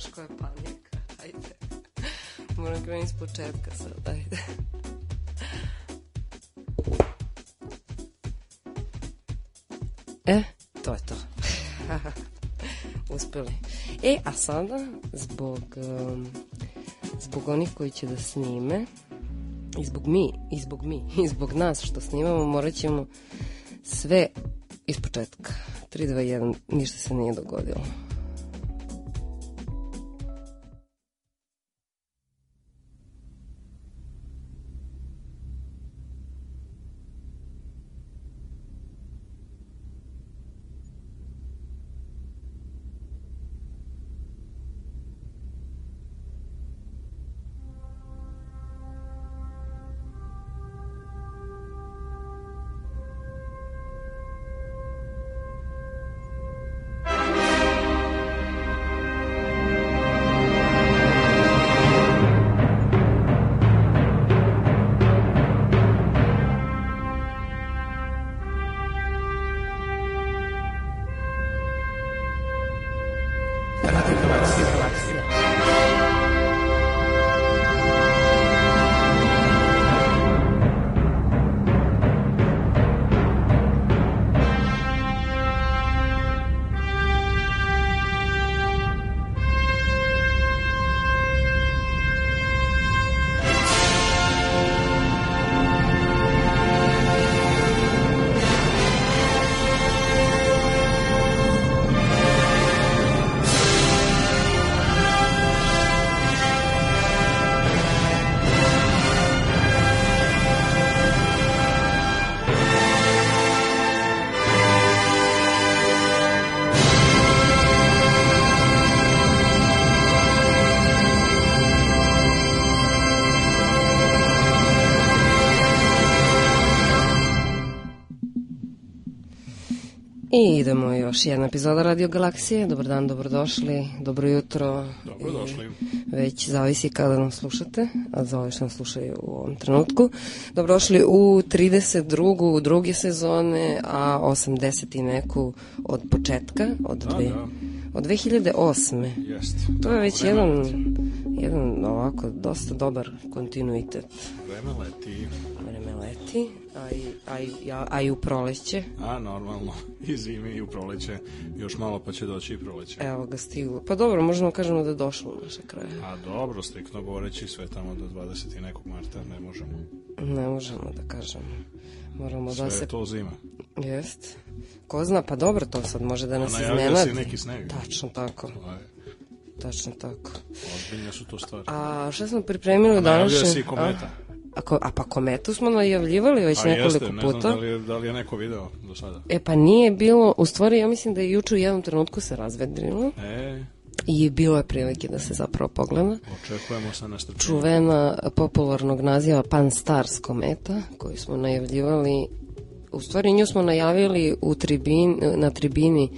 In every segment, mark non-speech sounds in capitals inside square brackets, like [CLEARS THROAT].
znaš je panika. Ajde. [LAUGHS] Moram krenuti iz početka sad, ajde. [LAUGHS] E, to je to. [LAUGHS] Uspeli. E, a sada, zbog, um, zbog onih koji će da snime, i zbog mi, i zbog mi, i zbog nas što snimamo, morat ćemo sve iz početka. 3, 2, 1, ništa se nije dogodilo. Još jedna epizoda Radio Galaksije. Dobar dan, dobrodošli, dobro jutro. Dobrodošli. Već zavisi kada nam slušate, a za ove što nam slušaju u ovom trenutku. Dobrodošli u 32. u druge sezone, a 80. i neku od početka, od, Da, dve, da. od 2008. Jest. To je već jedan, leti. jedan ovako dosta dobar kontinuitet. Vreme leti. Leti, a i, a i, a, a i u proleće. A, normalno. [LAUGHS] I zimi i u proleće. Još malo pa će doći i proleće. Evo ga stiglo. Pa dobro, možemo kažemo da je došlo u naše kraje. A dobro, striktno govoreći sve tamo do 20. i nekog marta ne možemo. Ne možemo da kažemo. Moramo Sve da se... je to zima. Jest. Ko zna, pa dobro, to sad može da nas Najavlja iznenadi. se i neki sneg. Tačno tako, To je- tačno tako. Ozbiljne su to stvari. A šta smo pripremili u Najavlja se i kometa. A, a, ko- a pa kometu smo najavljivali već A nekoliko jeste, ne puta. znam da li, je, da li je neko video do sada. E pa nije bilo, u stvari ja mislim da je juče u jednom trenutku se razvedrilo E, i bilo je prilike da se zapravo pogleda. očekujemo sa nestrpljenjem. čuvena popularnog naziva Pan Stars kometa koju smo najavljivali u stvari nju smo najavili u tribin, na tribini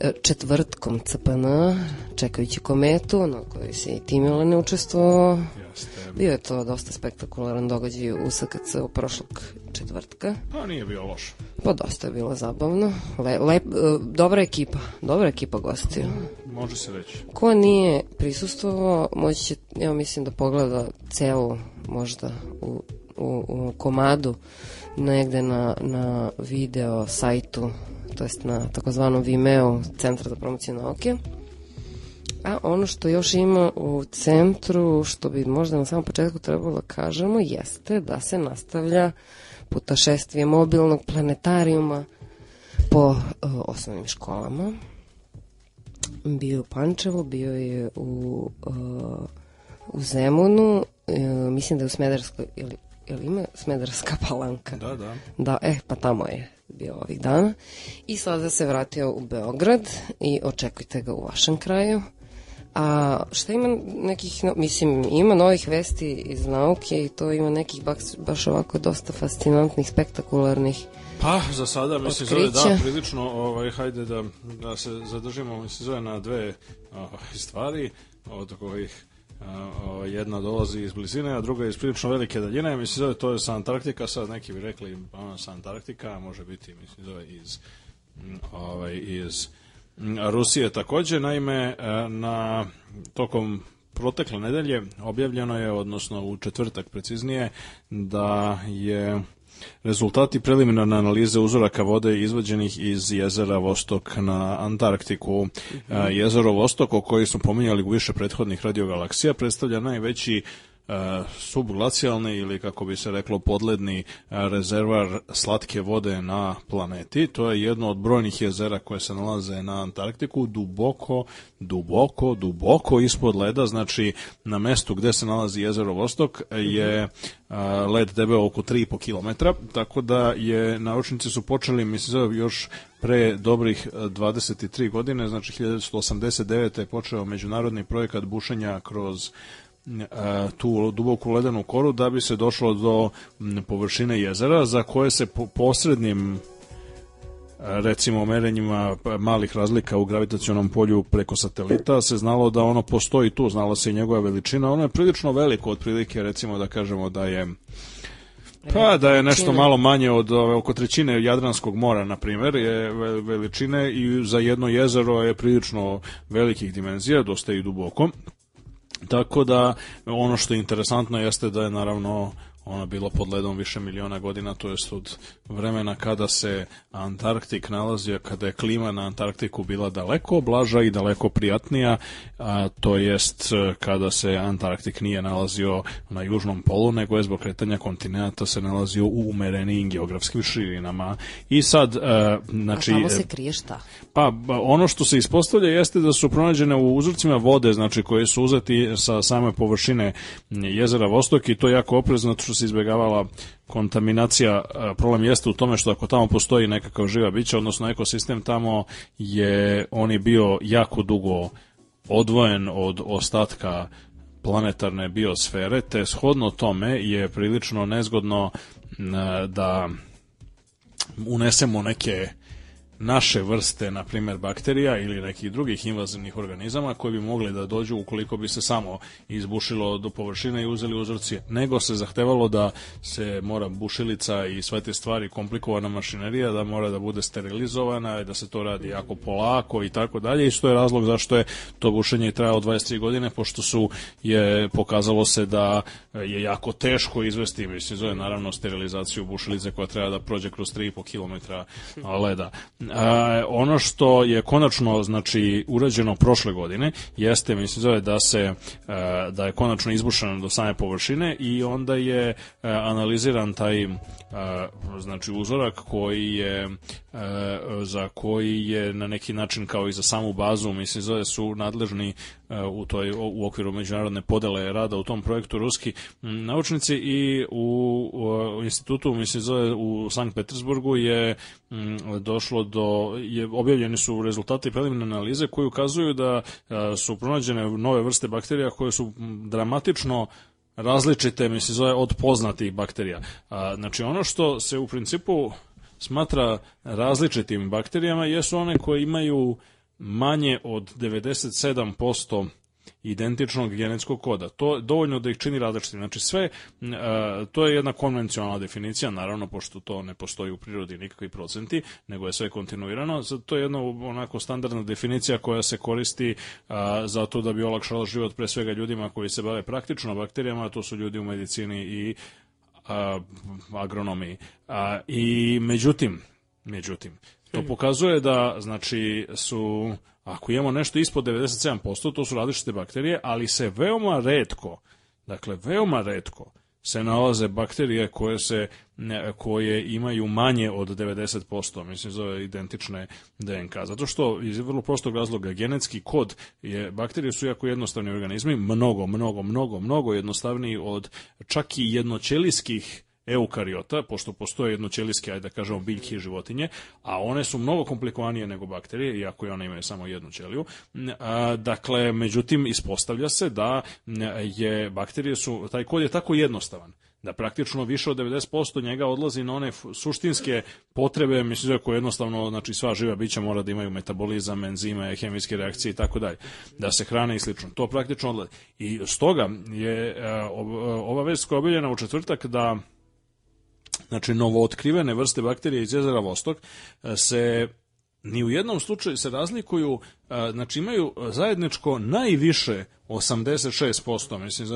e, četvrtkom CPN čekajući kometu na kojoj se i ti Milane učestvovao Jeste. bio je to dosta spektakularan događaj u SKC u prošlog četvrtka Pa nije bio loš. pa dosta je bilo zabavno Le, lep, e, dobra ekipa dobra ekipa gostiju Može se reći. Ko nije prisustvovao, moći će, ja mislim da pogleda celu možda u, u, u komadu negde na, na video sajtu, to jest na takozvanom Vimeo Centra za promociju nauke. A ono što još ima u centru, što bi možda na samom početku trebalo da kažemo, jeste da se nastavlja putašestvije mobilnog planetarijuma po uh, osnovnim školama bio je u Pančevu, bio je u, uh, u Zemunu, uh, mislim da je u Smederskoj, ili, ili ima Smederska [LAUGHS] palanka? Da, da. Da, e, pa tamo je bio ovih dana. I sada se vratio u Beograd i očekujte ga u vašem kraju. A šta ima nekih, mislim, ima novih vesti iz nauke i to ima nekih baš, baš ovako dosta fascinantnih, spektakularnih. Pa, za sada mi se zove da, prilično, ovaj, hajde da, da se zadržimo, mi se zove na dve ovaj, stvari, od kojih ovaj, jedna dolazi iz blizine, a druga iz prilično velike daljine, mi se zove, to je sa Antarktika, sad neki bi rekli, ono, sa Antarktika, može biti, mislim, zove iz, ovaj, iz Rusije takođe, naime, e, na tokom protekle nedelje objavljeno je, odnosno u četvrtak preciznije, da je Rezultati preliminarne analize uzoraka vode izvađenih iz jezera Vostok na Antarktiku. E, Jezero Vostok, o koji smo pominjali u više prethodnih radiogalaksija, predstavlja najveći subglacijalni ili kako bi se reklo podledni e, rezervar slatke vode na planeti. To je jedno od brojnih jezera koje se nalaze na Antarktiku duboko, duboko, duboko ispod leda, znači na mestu gde se nalazi jezero Vostok je a, led debeo oko 3,5 km, tako da je naučnici su počeli, mislim još pre dobrih e, 23 godine, znači 1989. je počeo međunarodni projekat bušenja kroz e, tu duboku ledenu koru da bi se došlo do površine jezera za koje se po- posrednim recimo merenjima malih razlika u gravitacionom polju preko satelita se znalo da ono postoji tu, znala se i njegova veličina, ono je prilično veliko otprilike recimo da kažemo da je Pa da je nešto malo manje od ove, oko trećine Jadranskog mora, na primjer, je ve- veličine i za jedno jezero je prilično velikih dimenzija, dosta i duboko. Tako da ono što je interesantno jeste da je naravno ono bilo pod ledom više miliona godina, to jest od vremena kada se Antarktik nalazio, kada je klima na Antarktiku bila daleko blaža i daleko prijatnija, a, to jest e, kada se Antarktik nije nalazio na južnom polu, nego je zbog kretanja kontinenta se nalazio u umerenijim geografskim širinama. I sad, e, znači... A tamo se e, krije šta? pa ono što se ispostavlja jeste da su pronađene u uzorcima vode, znači koje su uzeti sa same površine jezera Vostok i to je jako oprezno što se izbjegavala kontaminacija. A, Problem jeste u tome što ako tamo postoji nekakav živa bića, odnosno ekosistem tamo je on je bio jako dugo odvojen od ostatka planetarne biosfere, te shodno tome je prilično nezgodno m, da unesemo neke naše vrste, na primjer bakterija ili nekih drugih invazivnih organizama koji bi mogli da dođu ukoliko bi se samo izbušilo do površine i uzeli uzorci, nego se zahtevalo da se mora bušilica i sve te stvari, komplikovana mašinerija, da mora da bude sterilizovana i da se to radi jako polako i tako dalje. Isto je razlog zašto je to bušenje i trajalo 23 godine, pošto su je pokazalo se da je jako teško izvesti, mislim, zove naravno sterilizaciju bušilice koja treba da prođe kroz 3,5 km leda. A, ono što je konačno znači urađeno prošle godine jeste mislim zove da se a, da je konačno izbušeno do same površine i onda je a, analiziran taj znači uzorak koji je za koji je na neki način kao i za samu bazu mislim zove su nadležni u toj u okviru međunarodne podele rada u tom projektu ruski naučnici i u, u institutu mislim zove u Sankt Petersburgu je došlo do je objavljeni su rezultati preliminarne analize koji ukazuju da a, su pronađene nove vrste bakterija koje su dramatično različite, mislim, zove, od poznatih bakterija. Znači, ono što se u principu smatra različitim bakterijama jesu one koje imaju manje od 97% identičnog genetskog koda. To je dovoljno da ih čini različitim. Znači sve, to je jedna konvencionalna definicija, naravno, pošto to ne postoji u prirodi nikakvi procenti, nego je sve kontinuirano. To je jedna onako standardna definicija koja se koristi uh, zato da bi olakšala život pre svega ljudima koji se bave praktično bakterijama, to su ljudi u medicini i agronomiji. I međutim, međutim, to pokazuje da znači su Ako imamo nešto ispod 97%, to su različite bakterije, ali se veoma redko, dakle veoma redko, se nalaze bakterije koje se koje imaju manje od 90%, mislim zove identične DNK. Zato što iz vrlo prostog razloga genetski kod je bakterije su jako jednostavni organizmi, mnogo, mnogo, mnogo, mnogo jednostavniji od čak i jednoćelijskih eukariota, pošto postoje jednoćelijske, ajde da kažemo, biljke i životinje, a one su mnogo komplikovanije nego bakterije, iako i one imaju samo jednu ćeliju. A, dakle, međutim, ispostavlja se da je bakterije su, taj kod je tako jednostavan da praktično više od 90% njega odlazi na one suštinske potrebe, mislim da koje jednostavno, znači sva živa bića mora da imaju metabolizam, enzime, hemijske reakcije i tako dalje, da se hrane i slično. To praktično odlazi. I stoga je ova vest koja je u četvrtak da znači novootkrivene vrste bakterija iz jezera Vostok e, se ni u jednom slučaju se razlikuju, znači imaju zajedničko najviše 86%, mislim,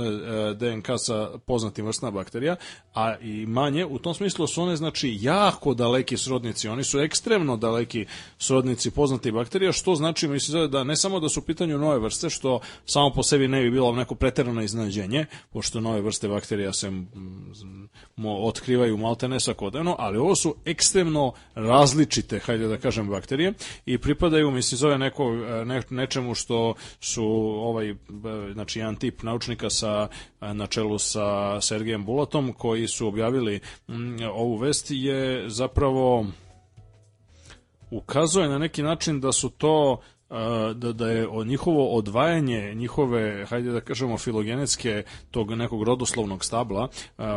DNK sa poznatim vrstama bakterija, a i manje, u tom smislu su one, znači, jako daleki srodnici, oni su ekstremno daleki srodnici poznatih bakterija, što znači, mislim, da ne samo da su u pitanju nove vrste, što samo po sebi ne bi bilo neko preterano iznenađenje, pošto nove vrste bakterija se mo, otkrivaju maltene svakodnevno, ali ovo su ekstremno različite, hajde da kažem, bakterije i pripadaju, mislim, zove neko, ne, nečemu što su ovaj znači jedan tip naučnika sa, na čelu sa Sergejem Bulatom koji su objavili mm, ovu vest je zapravo ukazuje na neki način da su to da, da je o njihovo odvajanje njihove, hajde da kažemo, filogenetske tog nekog rodoslovnog stabla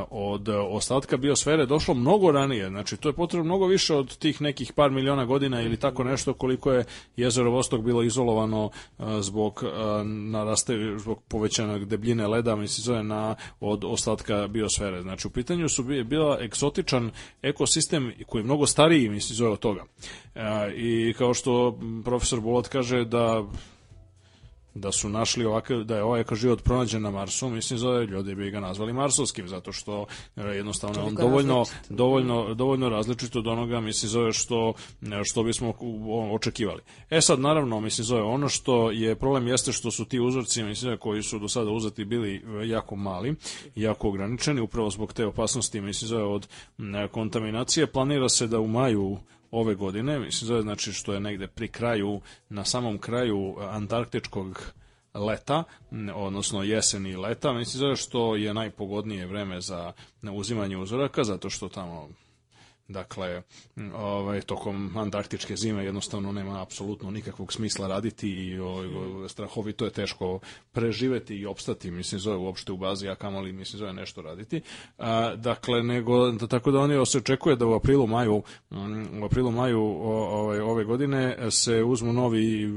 od ostatka biosfere došlo mnogo ranije. Znači, to je potrebno mnogo više od tih nekih par miliona godina ili tako nešto koliko je jezero Vostok bilo izolovano zbog naraste, zbog povećanog debljine leda, mislim zove na od ostatka biosfere. Znači, u pitanju su bila eksotičan ekosistem koji je mnogo stariji, mislim zove od toga. I kao što profesor Bulat kaže da da su našli ovakav, da je ovaj život pronađen na Marsu, mislim da ljudi bi ga nazvali marsovskim, zato što jednostavno on dovoljno, dovoljno, dovoljno različit od onoga, mislim zove što, što bismo očekivali. E sad, naravno, mislim zove, ono što je problem jeste što su ti uzorci, mislim koji su do sada uzeti bili jako mali, jako ograničeni, upravo zbog te opasnosti, mislim zove, od kontaminacije. Planira se da u maju ove godine, mislim znači što je negde pri kraju, na samom kraju antarktičkog leta, odnosno jeseni leta, mislim zove što je najpogodnije vreme za uzimanje uzoraka, zato što tamo Dakle, ovaj, tokom antarktičke zime jednostavno nema apsolutno nikakvog smisla raditi i ovaj, strahovito je teško preživeti i opstati, mislim, zove uopšte u bazi, a kamoli, mislim, zove nešto raditi. A, dakle, nego, da, tako da oni se očekuje da u aprilu, maju, u aprilu, maju ovaj, ove godine se uzmu novi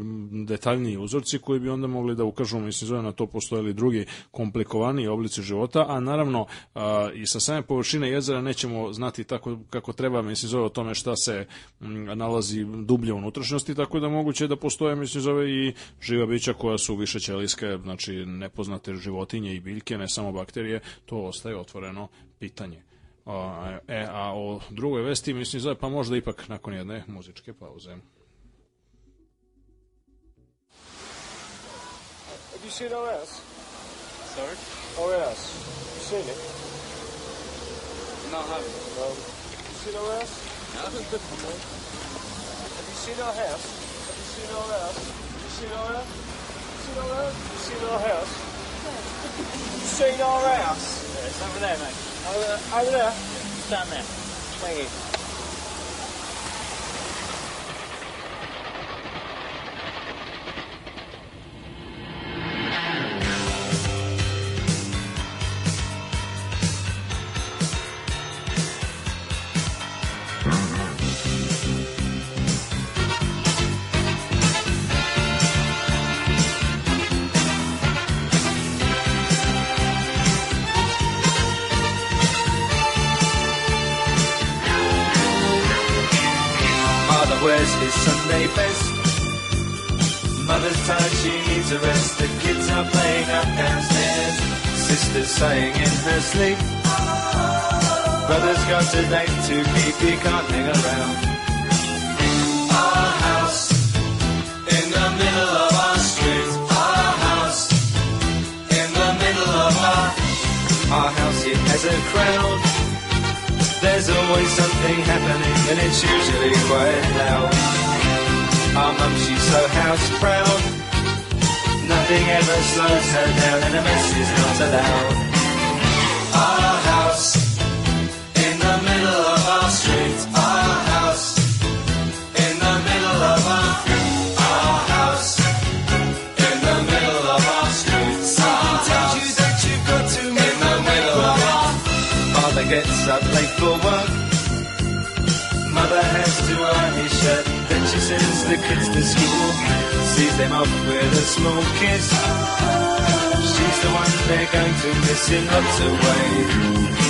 detaljniji uzorci koji bi onda mogli da ukažu, mislim, zove na to postoje li drugi komplikovaniji oblici života, a naravno a, i sa same površine jezera nećemo znati tako kako treba, mislim, zove o tome šta se m, nalazi dublje u unutrašnjosti, tako da moguće da postoje, mislim, zove i živa bića koja su više ćelijske, znači nepoznate životinje i biljke, ne samo bakterije, to ostaje otvoreno pitanje. A, e, a o drugoj vesti, mislim, zove, pa možda ipak nakon jedne muzičke pauze. Have you seen OS? Sorry? OS. You seen it? No, I haven't. No. Seen OS? No. Have you seen our house? Have you seen our house? Have you seen our house? Seen our house? You seen our house? You seen our house? Yeah, it's over there, mate. Over there. Over there. Down there. Thank you. Wears his Sunday best. Mother's tired, she needs a rest. The kids are playing up downstairs. Sister's sighing in her sleep. Brother's got a date to keep, he can't hang around. Our house in the middle of our street. Our house in the middle of our our house. It has a crowd. There's always something happening and it's usually quite loud. Our mum, she's so house proud. Nothing ever slows her down and a mess is not allowed. Our house in the middle of our street. Mother has to iron his. Then she sends the kids to school. Sees them off with a small kiss. She's the one they're going to miss in lots of ways.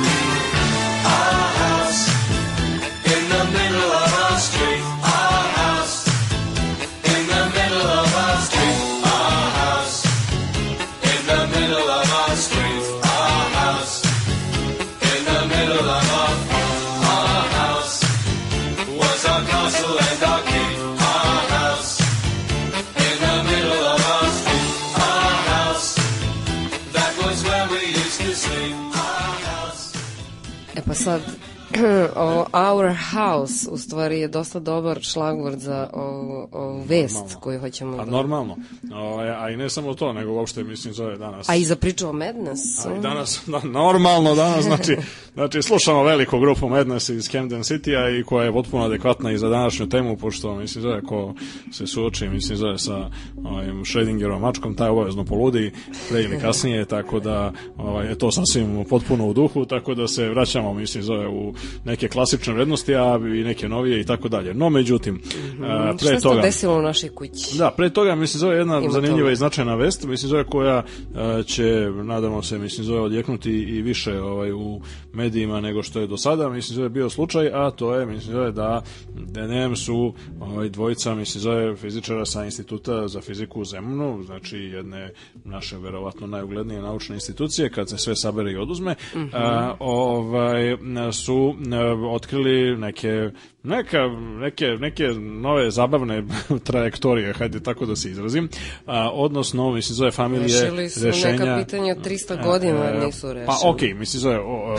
Our House u stvari je dosta dobar šlagvord za ovu, ovu vest Normalno. koju hoćemo A da... normalno. O, a i ne samo to, nego uopšte, mislim, zove danas. A i za priču o Madness. A i danas, da, normalno danas, znači, [LAUGHS] Znači, slušamo veliku grupu Madness iz Camden City-a i koja je potpuno adekvatna i za današnju temu, pošto, mislim, zove, ko se suoči, mislim, zove sa ovim Schrödingerovom mačkom, taj obavezno poludi pre ili kasnije, [LAUGHS] tako da ovaj, je to sasvim potpuno u duhu, tako da se vraćamo, mislim, zove, u neke klasične vrednosti, a i neke novije i tako dalje. No, međutim, a, Šta pre se to toga... desilo u našoj kući? Da, pre toga mislim zove jedna Ima zanimljiva toga. i značajna vest, mislim zove koja e, će nadamo se mislim zove odjeknuti i više ovaj u medijima nego što je do sada, mislim zove bio slučaj, a to je mislim zove da DNM su ovaj dvojica mislim zove fizičara sa instituta za fiziku u Zemunu, znači jedne naše verovatno najuglednije naučne institucije kad se sve sabere i oduzme, a, ovaj su e, otkrili neke neka, neke, neke nove zabavne [LAUGHS] trajektorije, hajde tako da se izrazim, a, odnosno, mislim, zove familije Rešili su rešenja... neka pitanja od 300 godina, e, nisu rešili. Pa okej, mislim, zove, o, o,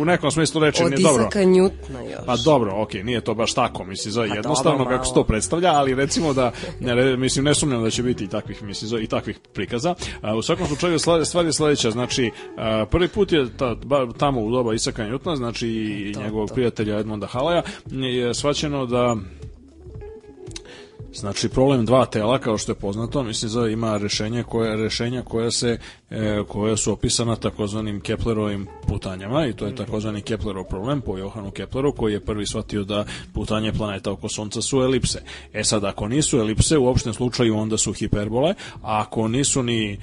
u nekom smislu reči, Od nije dobro. Isaka Njutna još. Pa dobro, okej, nije to baš tako, mislim, zove, Pa jednostavno dobro, kako se to predstavlja, ali recimo da, ne, mislim, ne sumnjam da će biti i takvih, mislim, zove, i takvih prikaza. A, u svakom slučaju, stvar je sledeća, znači, a, prvi put je ta, ba, tamo u doba Isaka Njutna, znači i To, njegovog to. Prijatelja Edmonda Halaja, je shvaćeno da Znači problem dva tela kao što je poznato, mislim da ima rešenje koje rešenja koja se e, koja su opisana takozvanim Keplerovim putanjama i to je takozvani Keplerov problem po Johanu Kepleru koji je prvi shvatio da putanje planeta oko sunca su elipse. E sad ako nisu elipse u opštem slučaju onda su hiperbole, a ako nisu ni e,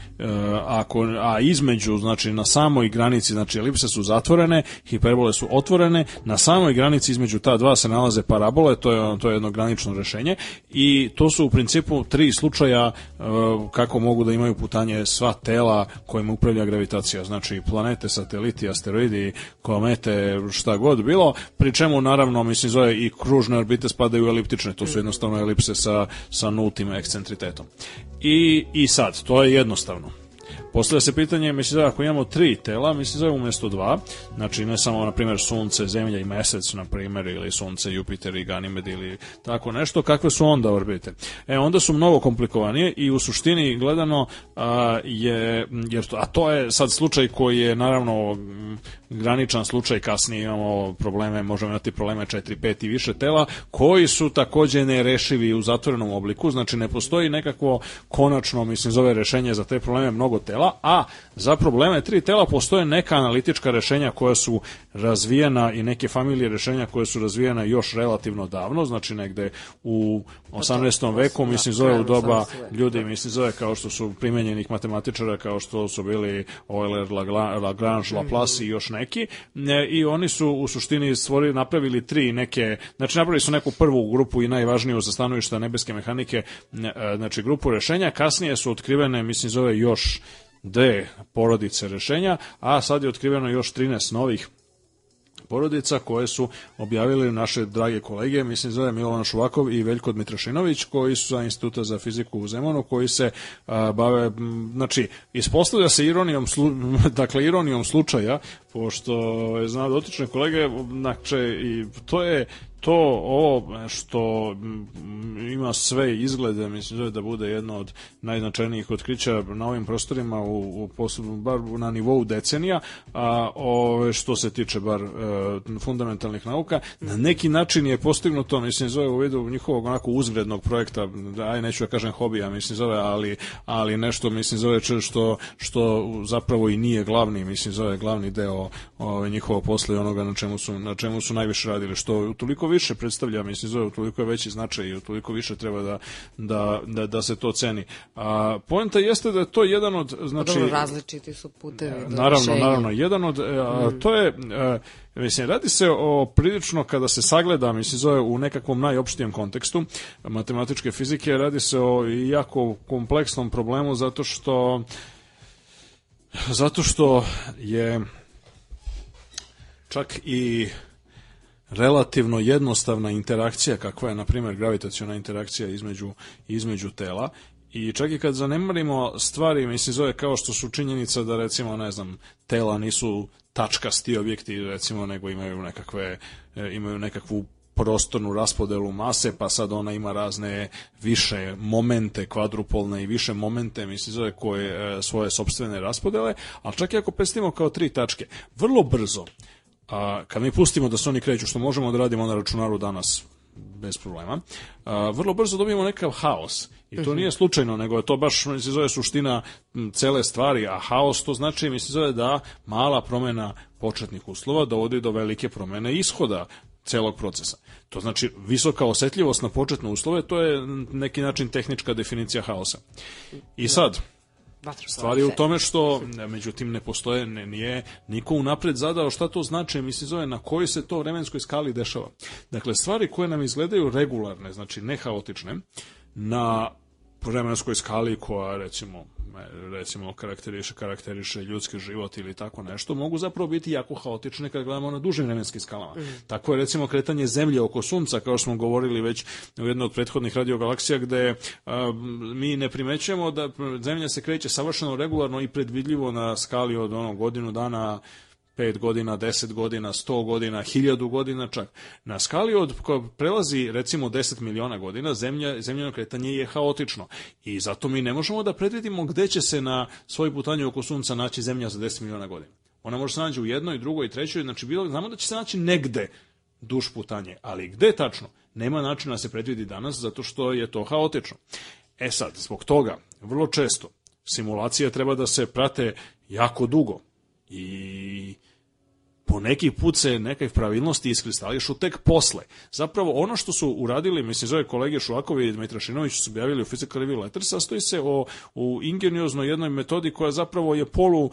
ako a između znači na samoj granici znači elipse su zatvorene, hiperbole su otvorene, na samoj granici između ta dva se nalaze parabole, to je to je jedno granično rešenje i to su u principu tri slučaja e, kako mogu da imaju putanje sva tela kojima upravlja gravitacija, znači planete, sateliti, asteroidi, komete, šta god bilo, pri čemu naravno mislim zove i kružne orbite spadaju u eliptične, to su jednostavno elipse sa, sa nultim ekscentritetom. I, I sad, to je jednostavno. Postavlja se pitanje, mislim da ako imamo tri tela, mislim da umjesto dva, znači ne samo, na primjer, sunce, zemlja i mesec, na primjer, ili sunce, Jupiter i Ganimed ili tako nešto, kakve su onda orbite? E, onda su mnogo komplikovanije i u suštini gledano a, je, jer a to je sad slučaj koji je naravno graničan slučaj, kasnije imamo probleme, možemo imati probleme 4, 5 i više tela, koji su takođe nerešivi u zatvorenom obliku, znači ne postoji nekakvo konačno, mislim, zove rešenje za te probleme mnogo tela, a za probleme tri tela postoje neka analitička rešenja koja su razvijena i neke familije rešenja koje su razvijena još relativno davno, znači negde u 18. veku, mislim, zove u doba 18. veka, ljudi, mislim, zove kao što su primenjenih matematičara, kao što su bili Euler, Lagrange, Laplace i još neki, ne, i oni su u suštini stvorili, napravili tri neke, znači napravili su neku prvu grupu i najvažniju za stanovišta nebeske mehanike, ne, e, znači grupu rešenja, kasnije su otkrivene, mislim, zove još dve porodice rešenja, a sad je otkriveno još 13 novih porodica koje su objavili naše drage kolege, mislim zove Milovan Šuvakov i Veljko Dmitrašinović, koji su za Instituta za fiziku u Zemunu, koji se a, bave, znači, ispostavlja se ironijom, slu, [LAUGHS] dakle, ironijom slučaja, pošto je znao dotične kolege, znači, i to je to ovo što mm, ima sve izglede, mislim da bude jedno od najznačajnijih otkrića na ovim prostorima u, u posebno, bar na nivou decenija, a ove, što se tiče bar e, fundamentalnih nauka, na neki način je postignuto, mislim zove u vidu njihovog onako uzgrednog projekta, aj neću da kažem hobija, mislim zove, ali, ali nešto mislim zove što, što zapravo i nije glavni, mislim zove glavni deo ove, njihovog posla i onoga na čemu su, na čemu su najviše radili, što toliko više predstavlja, mislim zove, toliko je veći značaj i toliko više treba da, da, da, da se to ceni. A, poenta jeste da je to jedan od, znači, Dobro, različiti su putevi. do Naravno, rešenja. naravno, jedan od, e, a, to je, e, mislim, radi se o prilično, kada se sagleda, mislim, zove u nekakvom najopštijem kontekstu matematičke fizike, radi se o jako kompleksnom problemu zato što zato što je čak i relativno jednostavna interakcija kakva je na primjer gravitaciona interakcija između između tela. I čak i kad zanemarimo stvari, mislim, zove kao što su činjenica da recimo, ne znam, tela nisu tačkasti objekti, recimo, nego imaju nekakve, e, imaju nekakvu prostornu raspodelu mase, pa sad ona ima razne više momente kvadrupolne i više momente, mislim, zove koje e, svoje sobstvene raspodele, ali čak i ako predstavimo kao tri tačke, vrlo brzo, a, kad mi pustimo da se oni kreću, što možemo da radimo na računaru danas, bez problema, a, vrlo brzo dobijemo nekav haos. I to nije slučajno, nego je to baš, mislim, zove suština cele stvari, a haos to znači, mislim, zove da mala promena početnih uslova dovodi do velike promene ishoda celog procesa. To znači visoka osetljivost na početne uslove, to je neki način tehnička definicija haosa. I sad, Stvar je u tome što, međutim, ne postoje, ne, nije niko unapred zadao šta to znači, mislim, zove na kojoj se to vremenskoj skali dešava. Dakle, stvari koje nam izgledaju regularne, znači ne haotične, na vremenskoj skali koja, recimo, recimo karakteriše, karakteriše ljudski život ili tako nešto, mogu zapravo biti jako haotične kad gledamo na dužim vremenskim skalama. Tako je recimo kretanje zemlje oko sunca, kao što smo govorili već u jednoj od prethodnih radiogalaksija, gde a, mi ne primećujemo da zemlja se kreće savršeno regularno i predvidljivo na skali od ono godinu dana 5 godina, 10 godina, 100 godina, 1000 godina čak. Na skali od koja prelazi recimo 10 miliona godina, zemlja, zemljeno kretanje je haotično. I zato mi ne možemo da predvidimo gde će se na svoj putanju oko sunca naći zemlja za 10 miliona godina. Ona može se naći u jednoj, drugoj, trećoj, znači bilo, znamo da će se naći negde duž putanje, ali gde tačno? Nema načina da se predvidi danas zato što je to haotično. E sad, zbog toga, vrlo često, simulacije treba da se prate jako dugo i po neki put se neke pravilnosti iskristališu tek posle. Zapravo ono što su uradili, mislim zove kolege Šulakovi i Dmitrašinović su objavili u Physical Review Letters, sastoji se o, u ingeniozno jednoj metodi koja zapravo je polu,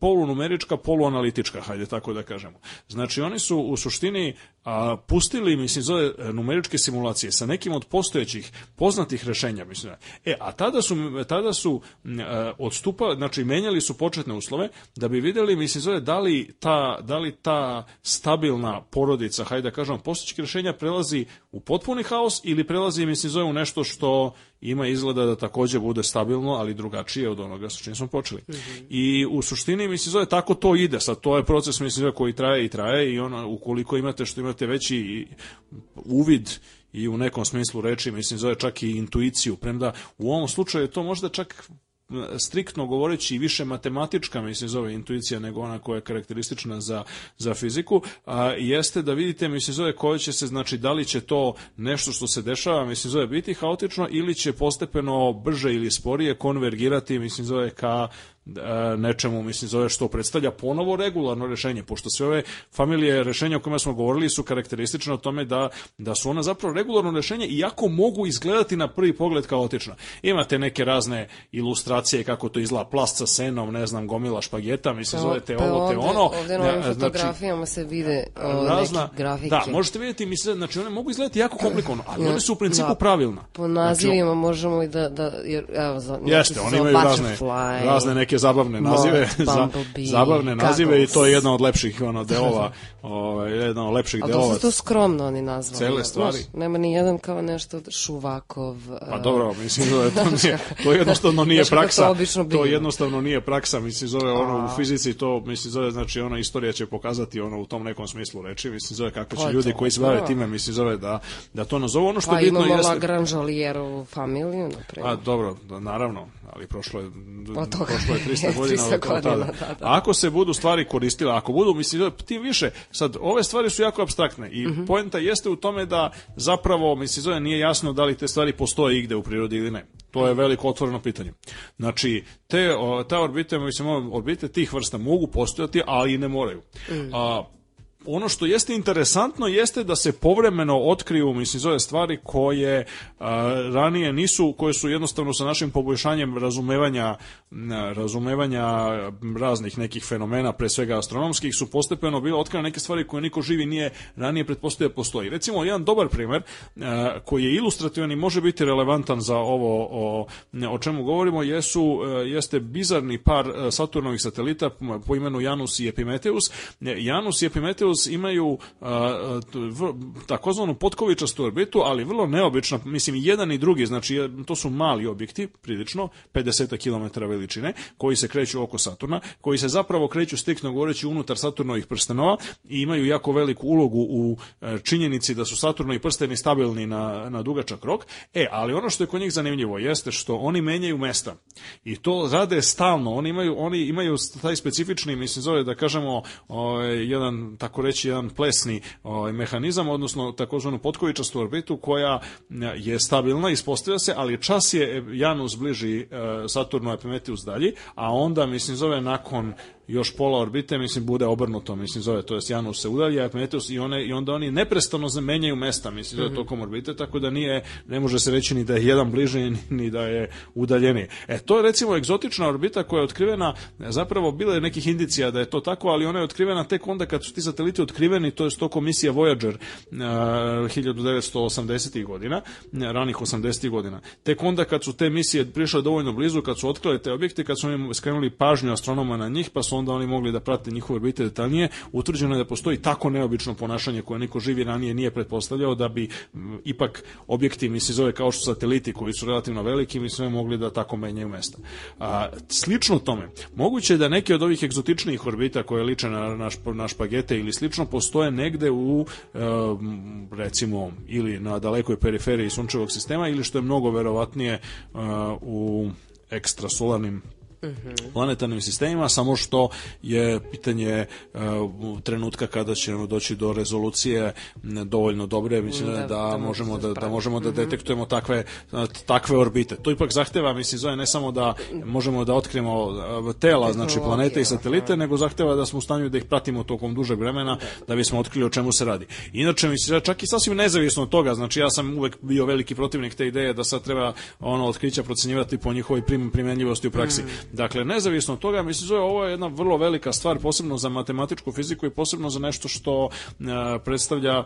polunumerička, poluanalitička, hajde tako da kažemo. Znači oni su u suštini a, pustili, mislim, zove numeričke simulacije sa nekim od postojećih poznatih rešenja, mislim. E, a tada su, tada su a, odstupali, znači menjali su početne uslove da bi videli, mislim, zove da li ta, da li ta stabilna porodica, hajde da kažemo, postojećih rešenja prelazi u potpuni haos ili prelazi, mislim, zove u nešto što ima izgleda da takođe bude stabilno, ali drugačije od onoga sa čim smo počeli. I u suštini, mislim, zove tako to ide. Sad, to je proces, mislim, zove koji traje i traje i ono, ukoliko imate što imate veći uvid i u nekom smislu reči, mislim, zove čak i intuiciju, premda u ovom slučaju je to možda čak striktno govoreći više matematička mislim zove intuicija nego ona koja je karakteristična za, za fiziku, a, jeste da vidite mislim zove koje će se, znači da li će to nešto što se dešava mislim zove biti haotično ili će postepeno brže ili sporije konvergirati mislim zove ka nečemu, mislim, zove što predstavlja ponovo regularno rešenje, pošto sve ove familije rešenja o kojima smo govorili su karakteristične o tome da, da su ona zapravo regularno rešenje, iako mogu izgledati na prvi pogled kaotično. Imate neke razne ilustracije kako to izgleda plast sa senom, ne znam, gomila špageta, mislim, zovete pa ovo, te ono. Ovde na ovim Ne, fotografijama se vide o, razna, neke grafike. da, možete vidjeti, mislim, znači one mogu izgledati jako komplikovano, ali one su u principu da. pravilna. Po nazivima možemo i da, da jer, evo, za, Jeste, oni za imaju razne, razne neke zabavne moth, nazive, [LAUGHS] za, zabavne nazive i to je goggles. jedna od lepših ono delova, [LAUGHS] ovaj jedan od lepših A delova. to su to skromno oni nazvali. Cele znaš, stvari. nema ni jedan kao nešto Šuvakov. Pa dobro, mislim da je [LAUGHS] to nije, to jednostavno nije Znaš to praksa. To biva. jednostavno nije praksa, mislim zove ono u fizici to mislim zove znači ona istorija će pokazati ono u tom nekom smislu reči, mislim zove kako će Pa ljudi to, koji se bave da. time mislim zove da da to nazovu ono što Pa bitno imamo jeste. Lagrange Jolijerovu familiju, na A primjer. dobro, da, naravno, ali prošlo je, prošlo je 300 [LAUGHS] godina 300 od od godina, da, da. Ako se budu stvari koristile, ako budu, mislim, tim više, sad, ove stvari su jako abstraktne i Mhm. poenta jeste u tome da zapravo, mislim, zove, nije jasno da li te stvari postoje igde u prirodi ili ne. To je veliko otvoreno pitanje. Znači, te, o, ta orbite, mislim, orbite tih vrsta mogu postojati, ali i ne moraju. Mm. A, ono što jeste interesantno jeste da se povremeno otkriju, mislim, zove stvari koje a, ranije nisu, koje su jednostavno sa našim poboljšanjem razumevanja, razumevanja raznih nekih fenomena, pre svega astronomskih, su postepeno bile otkrene neke stvari koje niko živi nije ranije pretpostavio da postoji. Recimo, jedan dobar primer a, koji je ilustrativan i može biti relevantan za ovo o, o čemu govorimo, jesu, e, jeste bizarni par e, Saturnovih satelita po imenu Janus i Epimetheus. E, Janus i Epimetheus Epimetheus imaju v- takozvanu potkovičastu orbitu, ali vrlo neobična, mislim jedan i drugi, znači to su mali objekti, prilično, 50 km veličine, koji se kreću oko Saturna, koji se zapravo kreću striktno govoreći unutar Saturnovih prstenova i imaju jako veliku ulogu u e, činjenici da su Saturnovi prsteni stabilni na, na dugačak rok. E, ali ono što je kod njih zanimljivo jeste što oni menjaju mesta. I to rade stalno. Oni imaju, oni imaju taj specifični, mislim, zove da kažemo, ovaj, jedan, tako reći, jedan plesni ovaj, mehanizam, odnosno takozvanu potkovičastu orbitu koja e, je stabilna, ispostavlja se, ali čas je Janus bliži e, Saturnu, Epimetheus dalji, a onda, mislim, zove nakon još pola orbite, mislim, bude obrnuto, mislim, zove, to jest Janus se udalja, Epimetheus i, one, i onda oni neprestano menjaju mesta, mislim, zove, tokom orbite, tako da nije, ne može se reći ni da je jedan bliži, ni, da je udaljeniji. E, to je recimo egzotična orbita koja je otkrivena, zapravo bilo je nekih indicija da je to tako, ali ona je otkrivena tek onda kad su ti sateliti otkriveni, to je to komisija Voyager uh, 1980. godina, ranih 80. godina. Tek onda kad su te misije prišle dovoljno blizu, kad su otkrile te objekte, kad su oni skrenuli pažnju astronoma na njih, pa su onda oni mogli da prate njihove orbite detaljnije, utvrđeno je da postoji tako neobično ponašanje koje niko živi ranije nije pretpostavljao da bi ipak objekti, mislim, zove kao što sateliti koji su relativno veliki, mi sve mogli da tako menjaju mesta. A, slično tome, moguće je da neke od ovih egzotičnijih orbita koje liče na naš, na špagete ili slično, postoje negde u, e, recimo, ili na dalekoj periferiji sunčevog sistema, ili što je mnogo verovatnije e, u ekstrasolarnim planetarnim sistemima, samo što je pitanje uh, trenutka kada ćemo doći do rezolucije dovoljno dobre, mislim da, Da, da, da možemo da, da možemo da detektujemo takve uh, takve orbite. To ipak zahteva, mislim, zove ne samo da možemo da otkrijemo uh, tela, znači planete i satelite, nego zahteva da smo u stanju da ih pratimo tokom dužeg vremena da bismo otkrili o čemu se radi. Inače, mislim, čak i sasvim nezavisno od toga, znači ja sam uvek bio veliki protivnik te ideje da sad treba ono otkrića procenjivati po njihovoj prim, primenljivosti u praksi. Dakle, nezavisno od toga, mislim, zove, ovo je jedna vrlo velika stvar, posebno za matematičku fiziku i posebno za nešto što e, predstavlja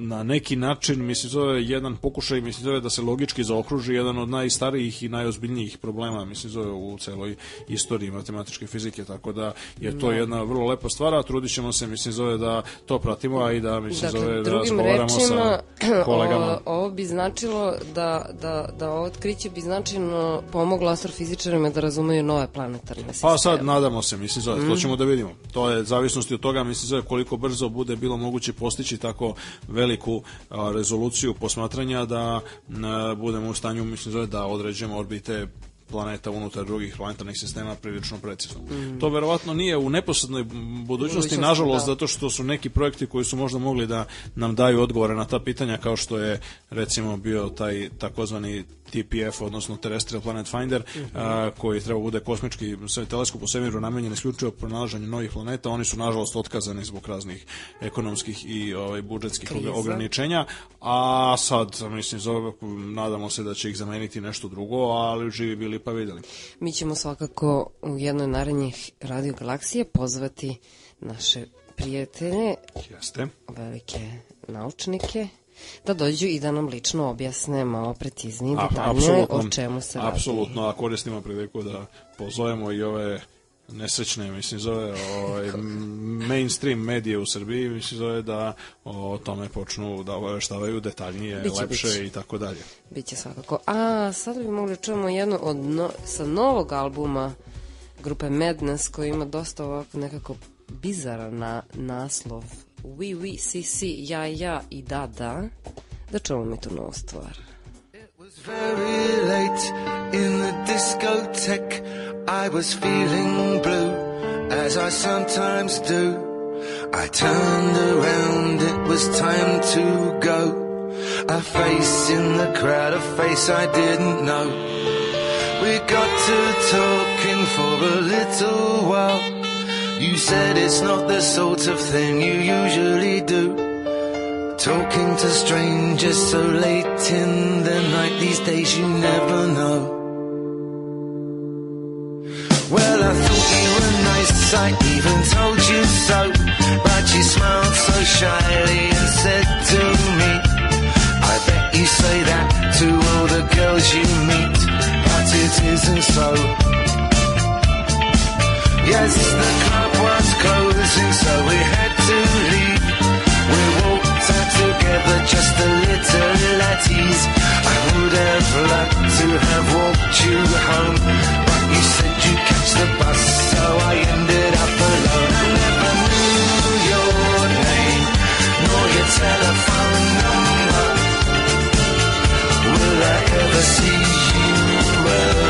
na neki način, mislim, zove jedan pokušaj, mislim, zove da se logički zaokruži jedan od najstarijih i najozbiljnijih problema, mislim, zove u celoj istoriji matematičke fizike, tako da je to jedna vrlo lepa stvar, a trudit ćemo se, mislim, zove da to pratimo, a i da, mislim, zove Dakle, da drugim razgovaramo rečima, [CLEARS THROAT] sa kolegama. o- ovo bi značilo da, da, da ovo otkriće bi značajno pomoglo astrofizičarima da razumeju nove planetarne sisteme. Pa sad nadamo se, mislim zove, to ćemo da vidimo. To je zavisnosti od toga, mislim zove koliko brzo bude bilo moguće postići tako veliku a, rezoluciju posmatranja da a, budemo u stanju, mislim zove, da određujemo orbite planeta unutar drugih planetarnih sistema prilično precizno. To verovatno nije u neposrednoj budućnosti, Budućnosti, nažalost, da. zato što su neki projekti koji su možda mogli da nam daju odgovore na ta pitanja, kao što je recimo bio taj takozvani TPF, odnosno Terrestrial Planet Finder, a, koji treba bude kosmički teleskop u svemiru namenjen isključivo pronalaženju novih planeta, oni su nažalost otkazani zbog raznih ekonomskih i ovaj, budžetskih Kriza. ograničenja, a sad, mislim, zove, nadamo se da će ih zameniti nešto drugo, ali živi bili pa videli. Mi ćemo svakako u jednoj narednih radio galaksije pozvati naše prijatelje, Jeste. velike naučnike, da dođu i da nam lično objasne malo preciznije detaljnije o čemu se radi. Apsolutno, a koristimo priliku da pozovemo i ove nesrećne, mislim, zove ovaj, mainstream medije u Srbiji, mislim, zove da o tome počnu da obaveštavaju detaljnije, Biće, lepše biće. i tako dalje. Biće svakako. A sad bi mogli da čujemo jednu od no, sa novog albuma grupe Madness koji ima dosta ovako nekako bizaran na, naslov We, we, si, si, ja, ja i da, da. Da čujemo mi tu novu stvar. was very late in the discotheque. I was feeling blue, as I sometimes do. I turned around, it was time to go. A face in the crowd, a face I didn't know. We got to talking for a little while. You said it's not the sort of thing you usually do. Talking to strangers so late in the night these days you never know. Well, I thought you were nice, I even told you so. But you smiled so shyly and said to me, I bet you say that to all the girls you meet, but it isn't so. Yes, the club was closing, so we had to leave. We walked out together, just a little at ease. I would have liked to have walked you home, but you said you'd catch the bus, so I ended up alone. I never knew your name, nor your telephone number. Will I ever see you again?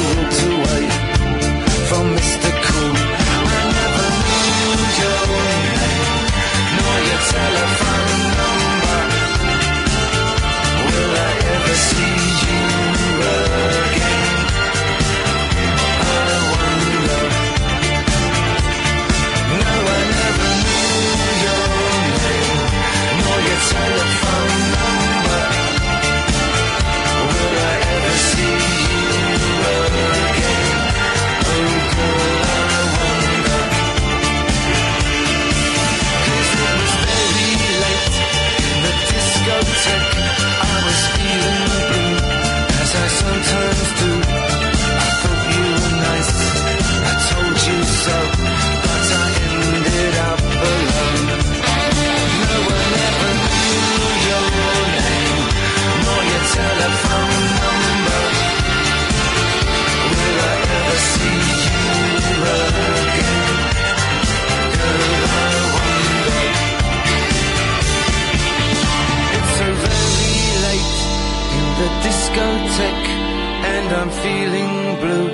feeling blue,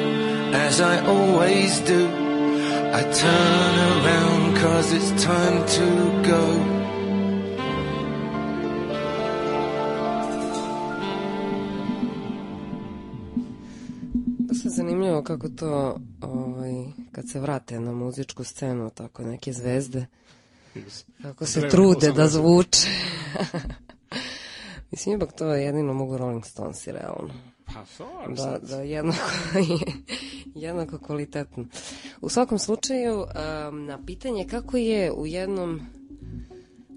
as I always do. I turn around cause it's time to go. Dosta zanimljivo kako to, ovaj, kad se vrate na muzičku scenu, tako neke zvezde, kako se Drevnih trude da 80-ih. zvuče. [LAUGHS] Mislim, ipak to jedino mogu Rolling Stonesi, realno. Pa, sorry, Da, da jednako, jednako kvalitetno. U svakom slučaju, um, na pitanje kako je u jednom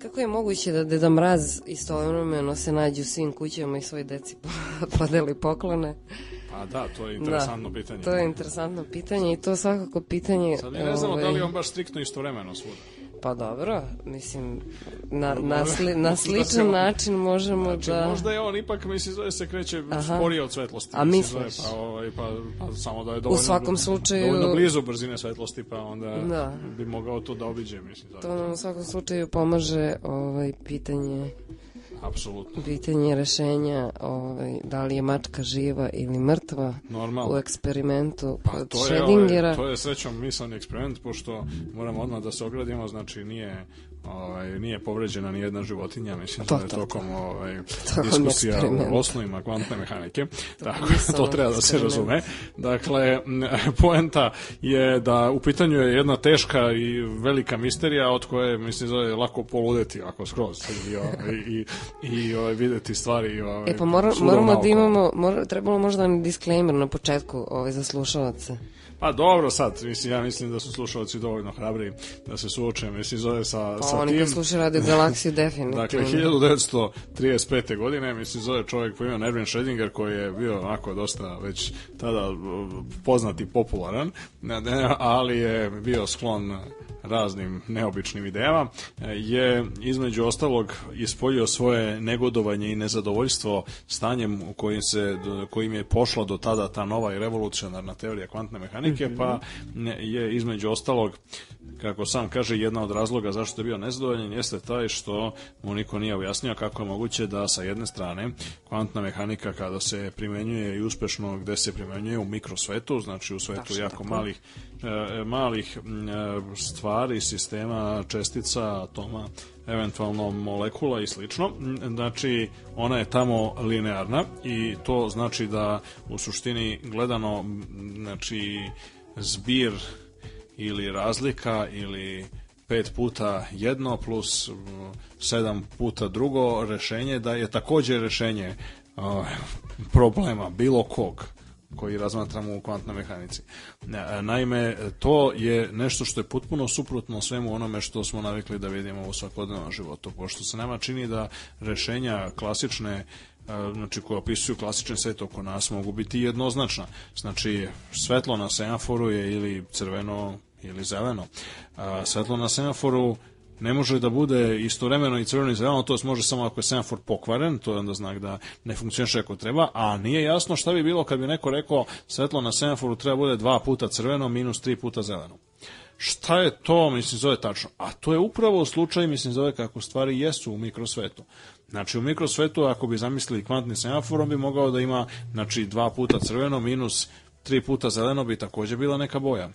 Kako je moguće da Deda Mraz istovremeno se nađe u svim kućama i svoj deci [LAUGHS] podeli poklone? Pa da, to je interesantno pitanje. To je interesantno pitanje i to svakako pitanje... Sad ne znamo ovaj, da li je on baš striktno istovremeno svuda. Pa dobro, mislim, na, na, sli, na da [LAUGHS] se sličan on- [LAUGHS] način možemo Znači, da... možda je on ipak, mislim, zove se kreće Aha. sporije od svetlosti. A mislim, misliš? Zove, pa, ovaj, pa, pa samo da je dovoljno, svakom slučaju- dovoljno blizu brzine svetlosti, pa onda Da. bi mogao to da obiđe, mislim. Zato. To nam u svakom slučaju pomaže ovaj, pitanje Apsolutno. pitanje rešenja ovaj, da li je mačka živa ili mrtva Normalno. u eksperimentu Pa to je, Schrödingera. ovaj, to je srećom misalni eksperiment, pošto moramo odmah da se ogradimo, znači nije ovaj, nije povređena ni jedna životinja, mislim To, da je to, tokom ovaj, Tokom diskusija o osnovima kvantne mehanike. Tako, misaonog to treba da se razume. Dakle, [LAUGHS] poenta je da u pitanju je jedna teška i velika misterija od koje, mislim, zove lako poludeti ako skroz i, ovaj, i, i ovaj, videti stvari ovaj, E pa mora, moramo da imamo, mora, trebalo možda disclaimer na početku ovaj, za slušalce. Pa dobro sad, mislim, ja mislim da su slušalci dovoljno hrabri da se suoče, mislim, zove sa, Pa sa oni tim. kad slušaju Radio Galaksiju [LAUGHS] definitivno. Dakle, 1935. godine, mislim, zove čovjek po imenu Erwin Schrödinger, koji je bio onako dosta već tada uh, poznat i popularan, ali je bio sklon raznim neobičnim idejama, e, je između ostalog ispoljio svoje negodovanje i nezadovoljstvo stanjem u kojim, se, kojim je pošla do tada ta nova i revolucionarna teorija kvantne mehanike, pa je između ostalog kako sam kaže, jedna od razloga zašto je bio nezadovoljan jeste taj što mu niko nije objasnio kako je moguće da sa jedne strane kvantna mehanika kada se primenjuje i uspešno gde se primenjuje u mikrosvetu, znači u svetu Tačno jako tako. malih malih m, e, stvari, sistema, čestica, atoma, eventualno molekula i slično. Znači, ona je tamo linearna i to znači da u suštini gledano, znači, zbir ili razlika ili pet puta jedno plus mm, sedam puta drugo rešenje da je takođe rešenje problema bilo kog koji razmatramo u kvantnoj mehanici. E, Naime, to je nešto što je potpuno suprotno svemu onome što smo navikli da vidimo u svakodnevnom životu, pošto se nama čini da rešenja klasične e, znači koje opisuju klasičan svet oko nas mogu biti jednoznačna. Znači, svetlo na semaforu je ili crveno ili zeleno. Svetlo na semaforu ne može da bude istovremeno i crveno i zeleno, to može samo ako je semafor pokvaren, to je onda znak da ne funkcioniše ako treba, a nije jasno šta bi bilo kad bi neko rekao svetlo na semaforu treba bude dva puta crveno minus tri puta zeleno. Šta je to, mislim, zove tačno? A to je upravo slučaj, mislim, zove kako stvari jesu u mikrosvetu. Znači, u mikrosvetu, ako bi zamislili kvantni semafor, on bi mogao da ima, znači, dva puta crveno minus tri puta zeleno bi takođe bila neka boja.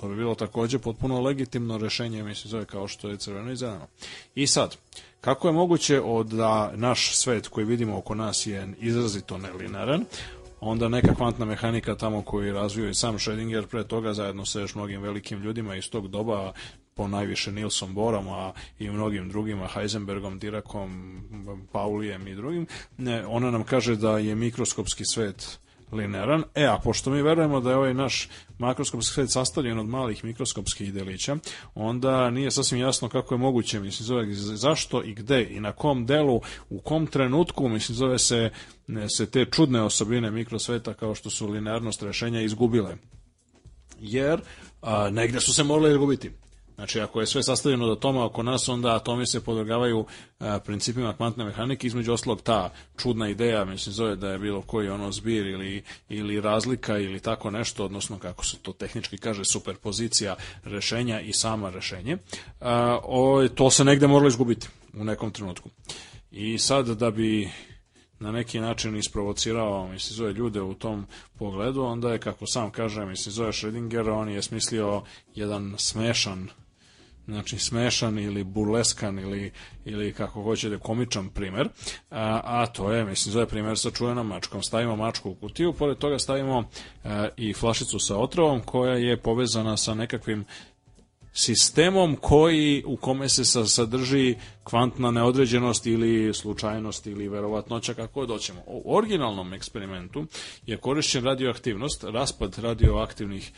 To bi bilo takođe potpuno legitimno rešenje, mislim, zove kao što je crveno i zeleno. I sad, kako je moguće od da naš svet koji vidimo oko nas je izrazito nelinaran, onda neka kvantna mehanika tamo koju je razvio i sam Schrödinger pre toga zajedno sa još mnogim velikim ljudima iz tog doba po najviše Nilsom Borom, a i mnogim drugima, Heisenbergom, Dirakom, Paulijem i drugim, ne, ona nam kaže da je mikroskopski svet linearan. E, a pošto mi verujemo da je ovaj naš makroskopski svet sastavljen od malih mikroskopskih delića, onda nije sasvim jasno kako je moguće, mislim, zove zašto i gde i na kom delu, u kom trenutku, mislim, zove se, se te čudne osobine mikrosveta kao što su linearnost rešenja izgubile. Jer a, negde su se morale izgubiti. Znači, ako je sve sastavljeno od atoma oko nas, onda atomi se podvrgavaju a, principima kvantne mehanike, između oslog ta čudna ideja, mislim, zove da je bilo koji ono zbir ili, ili razlika ili tako nešto, odnosno kako se to tehnički kaže, superpozicija rešenja i sama rešenje, a, o, to se negde moralo izgubiti u nekom trenutku. I sad da bi na neki način isprovocirao, mislim, zove ljude u tom pogledu, onda je, kako sam kaže, mislim, zove Schrödinger, on je smislio jedan smešan znači smešan ili burleskan ili, ili kako hoćete komičan primer, a, a to je, mislim, zove primer sa čuvenom mačkom. Stavimo mačku u kutiju, pored toga stavimo a, i flašicu sa otrovom koja je povezana sa nekakvim sistemom koji u kome se sa- sadrži kvantna neodređenost ili slučajnost ili verovatnoća kako doćemo. U originalnom eksperimentu je korišćen radioaktivnost, raspad radioaktivnih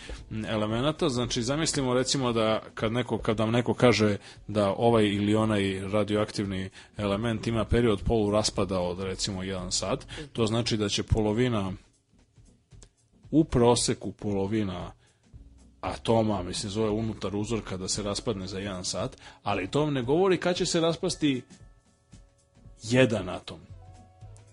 elemenata, znači zamislimo recimo da kad neko kad nam neko kaže da ovaj ili onaj radioaktivni element ima period polu raspada od recimo 1 sat, to znači da će polovina u proseku polovina atoma, mislim, zove unutar uzorka da se raspadne za jedan sat, ali to vam ne govori kad će se raspasti jedan atom.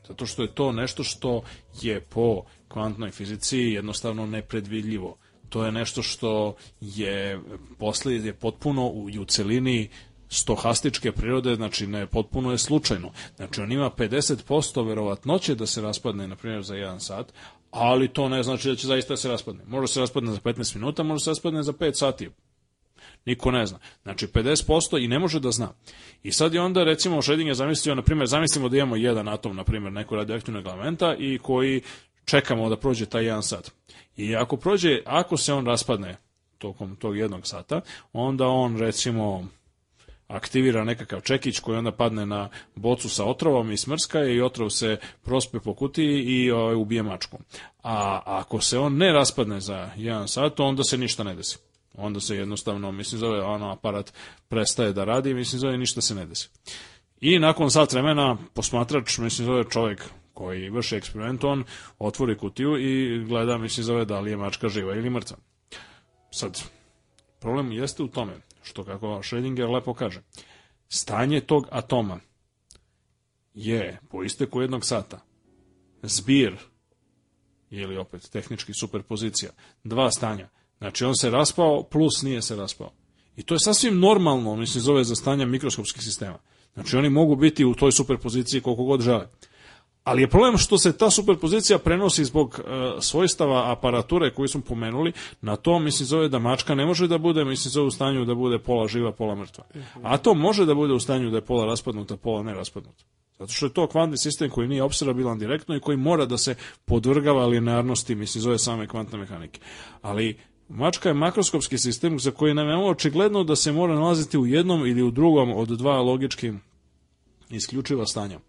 Zato što je to nešto što je po kvantnoj fizici jednostavno nepredvidljivo. To je nešto što je posle je potpuno u, u celini stohastičke prirode, znači ne potpuno je slučajno. Znači on ima 50% verovatnoće da se raspadne na primjer za jedan sat, ali to ne znači da će zaista se raspadne. Može se raspadne za 15 minuta, može se raspadne za 5 sati. Niko ne zna. Znači 50% i ne može da zna. I sad je onda recimo Schrödinger zamislio, na primjer, zamislimo da imamo jedan atom, na primjer, neko radioaktivnog elementa i koji čekamo da prođe taj jedan sat. I ako prođe, ako se on raspadne tokom tog jednog sata, onda on recimo aktivira nekakav čekić koji onda padne na bocu sa otrovom i smrska je i otrov se prospe po kutiji i ovaj, ubije mačku. A ako se on ne raspadne za jedan sat, onda se ništa ne desi. Onda se jednostavno, mislim, zove ono aparat prestaje da radi, mislim, zove ništa se ne desi. I nakon sat vremena posmatrač, mislim, zove čovjek koji vrši eksperiment, on otvori kutiju i gleda, mislim, zove da li je mačka živa ili mrtva. Sad, problem jeste u tome što, kako Schrödinger lepo kaže, stanje tog atoma je po isteku jednog sata zbir ili opet tehnički superpozicija, dva stanja. Znači on se raspao plus nije se raspao. I to je sasvim normalno, mislim, zove za stanja mikroskopskih sistema. Znači oni mogu biti u toj superpoziciji koliko god žele. Ali je problem što se ta superpozicija prenosi zbog e, svojstava aparature koju smo pomenuli, na to mislim zove da mačka ne može da bude, mislim zove u stanju da bude pola živa, pola mrtva. A to može da bude u stanju da je pola raspadnuta, pola neraspadnuta. Zato što je to kvantni sistem koji nije obserabilan direktno i koji mora da se podvrgava linearnosti, mislim, zove same kvantne mehanike. Ali Mačka je makroskopski sistem za koji nam je očigledno da se mora nalaziti u jednom ili u drugom od dva logički isključiva stanja.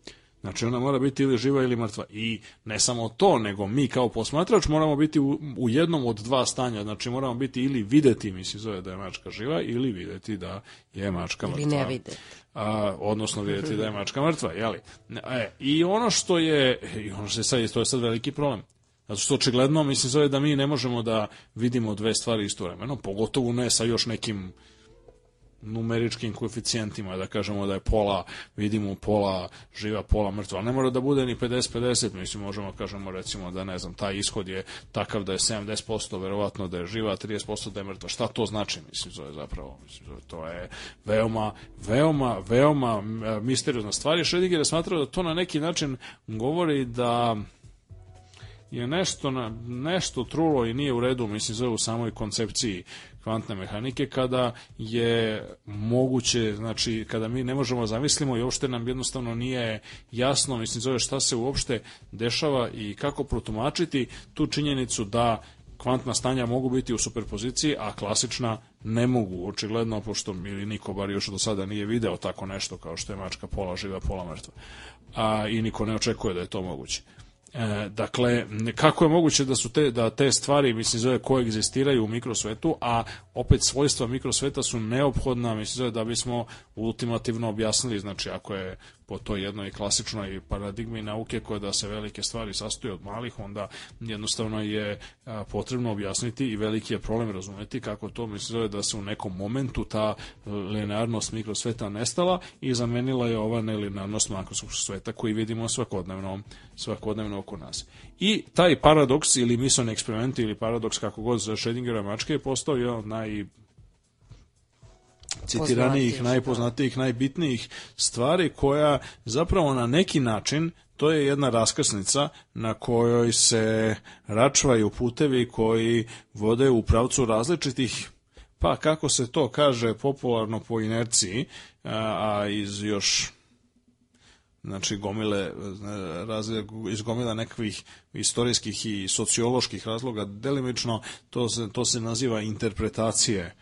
Znači ona mora biti ili živa ili mrtva. I ne samo to, nego mi kao posmatrač moramo biti u, u jednom od dva stanja. Znači moramo biti ili videti, misli zove da je mačka živa, ili videti da je mačka mrtva. Ili ne videti. A, odnosno videti da je mačka mrtva, jeli? E, I ono što je, i ono što je sad, to je sad veliki problem. Zato što očigledno, mislim, zove da mi ne možemo da vidimo dve stvari istovremeno, pogotovo ne sa još nekim numeričkim koeficijentima, da kažemo da je pola, vidimo pola živa, pola mrtva. Ali ne mora da bude ni 50-50, mislim, možemo kažemo recimo da ne znam, taj ishod je takav da je 70% verovatno da je živa, 30% da je mrtva. Šta to znači, mislim, zove zapravo? Mislim, to je veoma, veoma, veoma misteriozna stvar i Schrödinger je smatrao da to na neki način govori da je nešto, na, nešto trulo i nije u redu, mislim, zove u samoj koncepciji kvantne mehanike, kada je moguće, znači, kada mi ne možemo da zamislimo i uopšte nam jednostavno nije jasno, mislim, zove šta se uopšte dešava i kako protumačiti tu činjenicu da kvantna stanja mogu biti u superpoziciji, a klasična ne mogu, očigledno, pošto ili niko bar još do sada nije video tako nešto kao što je mačka pola živa, pola mrtva. A, I niko ne očekuje da je to moguće. E, dakle, kako je moguće da su te, da te stvari, mislim, zove, koegzistiraju u mikrosvetu, a opet svojstva mikrosveta su neophodna, mislim, zove, da bismo ultimativno objasnili, znači, ako je po toj jednoj klasičnoj paradigmi nauke koja da se velike stvari sastoje od malih, onda jednostavno je potrebno objasniti i veliki je problem razumeti kako to mislim zove da se u nekom momentu ta linearnost mikrosveta nestala i zamenila je ova nelinearnost makroskopskog sveta koji vidimo svakodnevno, svakodnevno oko nas. I taj paradoks ili misleni eksperiment ili paradoks kako god za Schrödingera mačke je postao jedan od naj citiranijih, Poznatijih, najpoznatijih, najbitnijih stvari koja zapravo na neki način to je jedna raskrsnica na kojoj se račvaju putevi koji vode u pravcu različitih pa kako se to kaže popularno po inerciji, a, iz još znači gomile iz gomila nekakvih istorijskih i socioloških razloga delimično to se, to se naziva interpretacije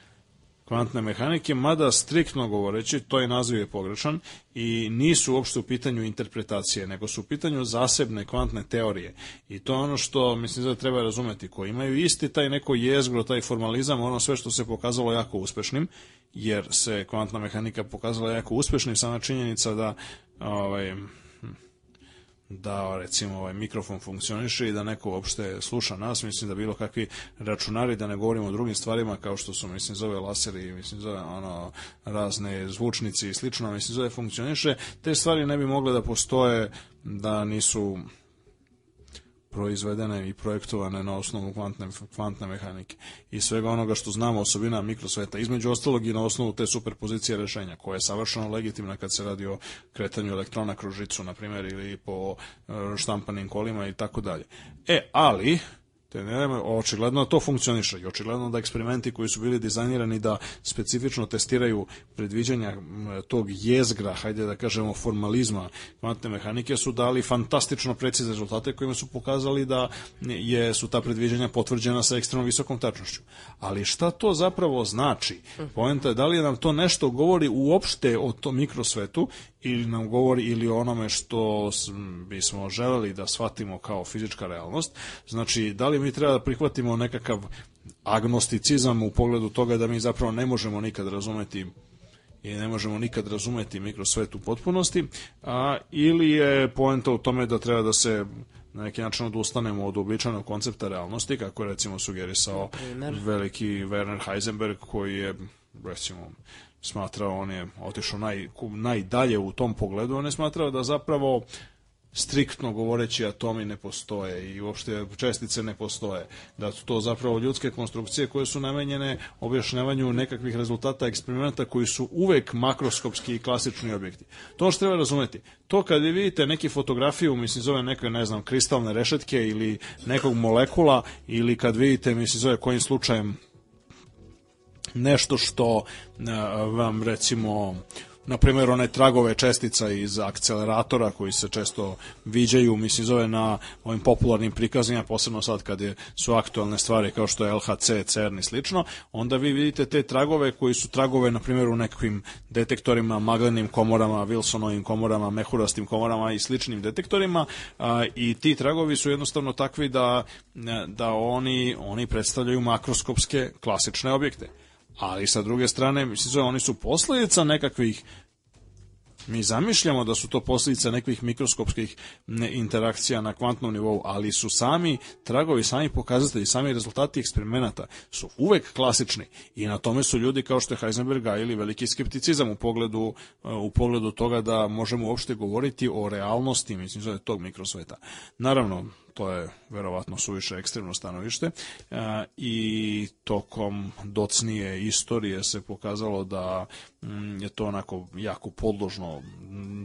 kvantne mehanike, mada striktno govoreći, to je naziv je pogrešan i nisu uopšte u pitanju interpretacije, nego su u pitanju zasebne kvantne teorije. I to je ono što, mislim da treba razumeti, koji imaju isti taj neko jezgro, taj formalizam, ono sve što se pokazalo jako uspešnim, jer se kvantna mehanika pokazala jako uspešnim, sama činjenica da ovaj, da recimo ovaj mikrofon funkcioniše i da neko uopšte sluša nas, mislim da bilo kakvi računari, da ne govorimo o drugim stvarima kao što su, mislim, zove laseri, mislim, zove ono, razne zvučnici i slično, mislim, zove funkcioniše, te stvari ne bi mogle da postoje da nisu proizvedene i projektovane na osnovu kvantne, kvantne mehanike i svega onoga što znamo osobina mikrosveta, između ostalog i na osnovu te superpozicije rešenja, koja je savršeno legitimna kad se radi o kretanju elektrona kroz žicu, na primjer, ili po e, štampanim kolima i tako dalje. E, ali, te ne, očigledno to funkcioniše i očigledno da eksperimenti koji su bili dizajnirani da specifično testiraju predviđanja tog jezgra, hajde da kažemo formalizma kvantne mehanike su dali fantastično precizne rezultate kojima su pokazali da je, su ta predviđanja potvrđena sa ekstremno visokom tačnošću. Ali šta to zapravo znači? Poenta je da li nam to nešto govori uopšte o tom mikrosvetu ili nam govori ili o onome što bismo želeli da shvatimo kao fizička realnost. Znači, da li mi treba da prihvatimo nekakav agnosticizam u pogledu toga da mi zapravo ne možemo nikad razumeti i ne možemo nikad razumeti mikrosvet u potpunosti, a, ili je poenta u tome da treba da se na neki način odustanemo od običajnog koncepta realnosti, kako je recimo sugerisao veliki Werner Heisenberg, koji je recimo smatrao, on je otišao naj, najdalje u tom pogledu, on je smatrao da zapravo striktno govoreći atomi ne postoje i uopšte čestice ne postoje. Da su to zapravo ljudske konstrukcije koje su namenjene objašnjavanju nekakvih rezultata eksperimenta koji su uvek makroskopski i klasični objekti. To što treba razumeti. To kad vi vidite neki fotografiju, mislim zove neke, ne znam, kristalne rešetke ili nekog molekula ili kad vidite, mislim zove kojim slučajem nešto što vam recimo na primjer, one tragove čestica iz akceleratora koji se često viđaju, mislim, zove na ovim popularnim prikazima, posebno sad kad je, su aktualne stvari kao što je LHC, CERN i slično, onda vi vidite te tragove koji su tragove, na primjer, u nekakvim detektorima, maglenim komorama, Wilsonovim komorama, mehurastim komorama i sličnim detektorima a, i ti tragovi su jednostavno takvi da, da oni, oni predstavljaju makroskopske klasične objekte. Ali sa druge strane, mislim, oni su posledica nekakvih Mi zamišljamo da su to posljedice nekih mikroskopskih interakcija na kvantnom nivou, ali su sami tragovi, sami pokazatelji, sami rezultati eksperimenata su uvek klasični i na tome su ljudi kao što je Heisenberg ili veliki skepticizam u pogledu, u pogledu toga da možemo uopšte govoriti o realnosti, mislim, zove tog mikrosveta. Naravno, to je verovatno suviše ekstremno stanovište e, i tokom docnije istorije se pokazalo da mm, je to onako jako podložno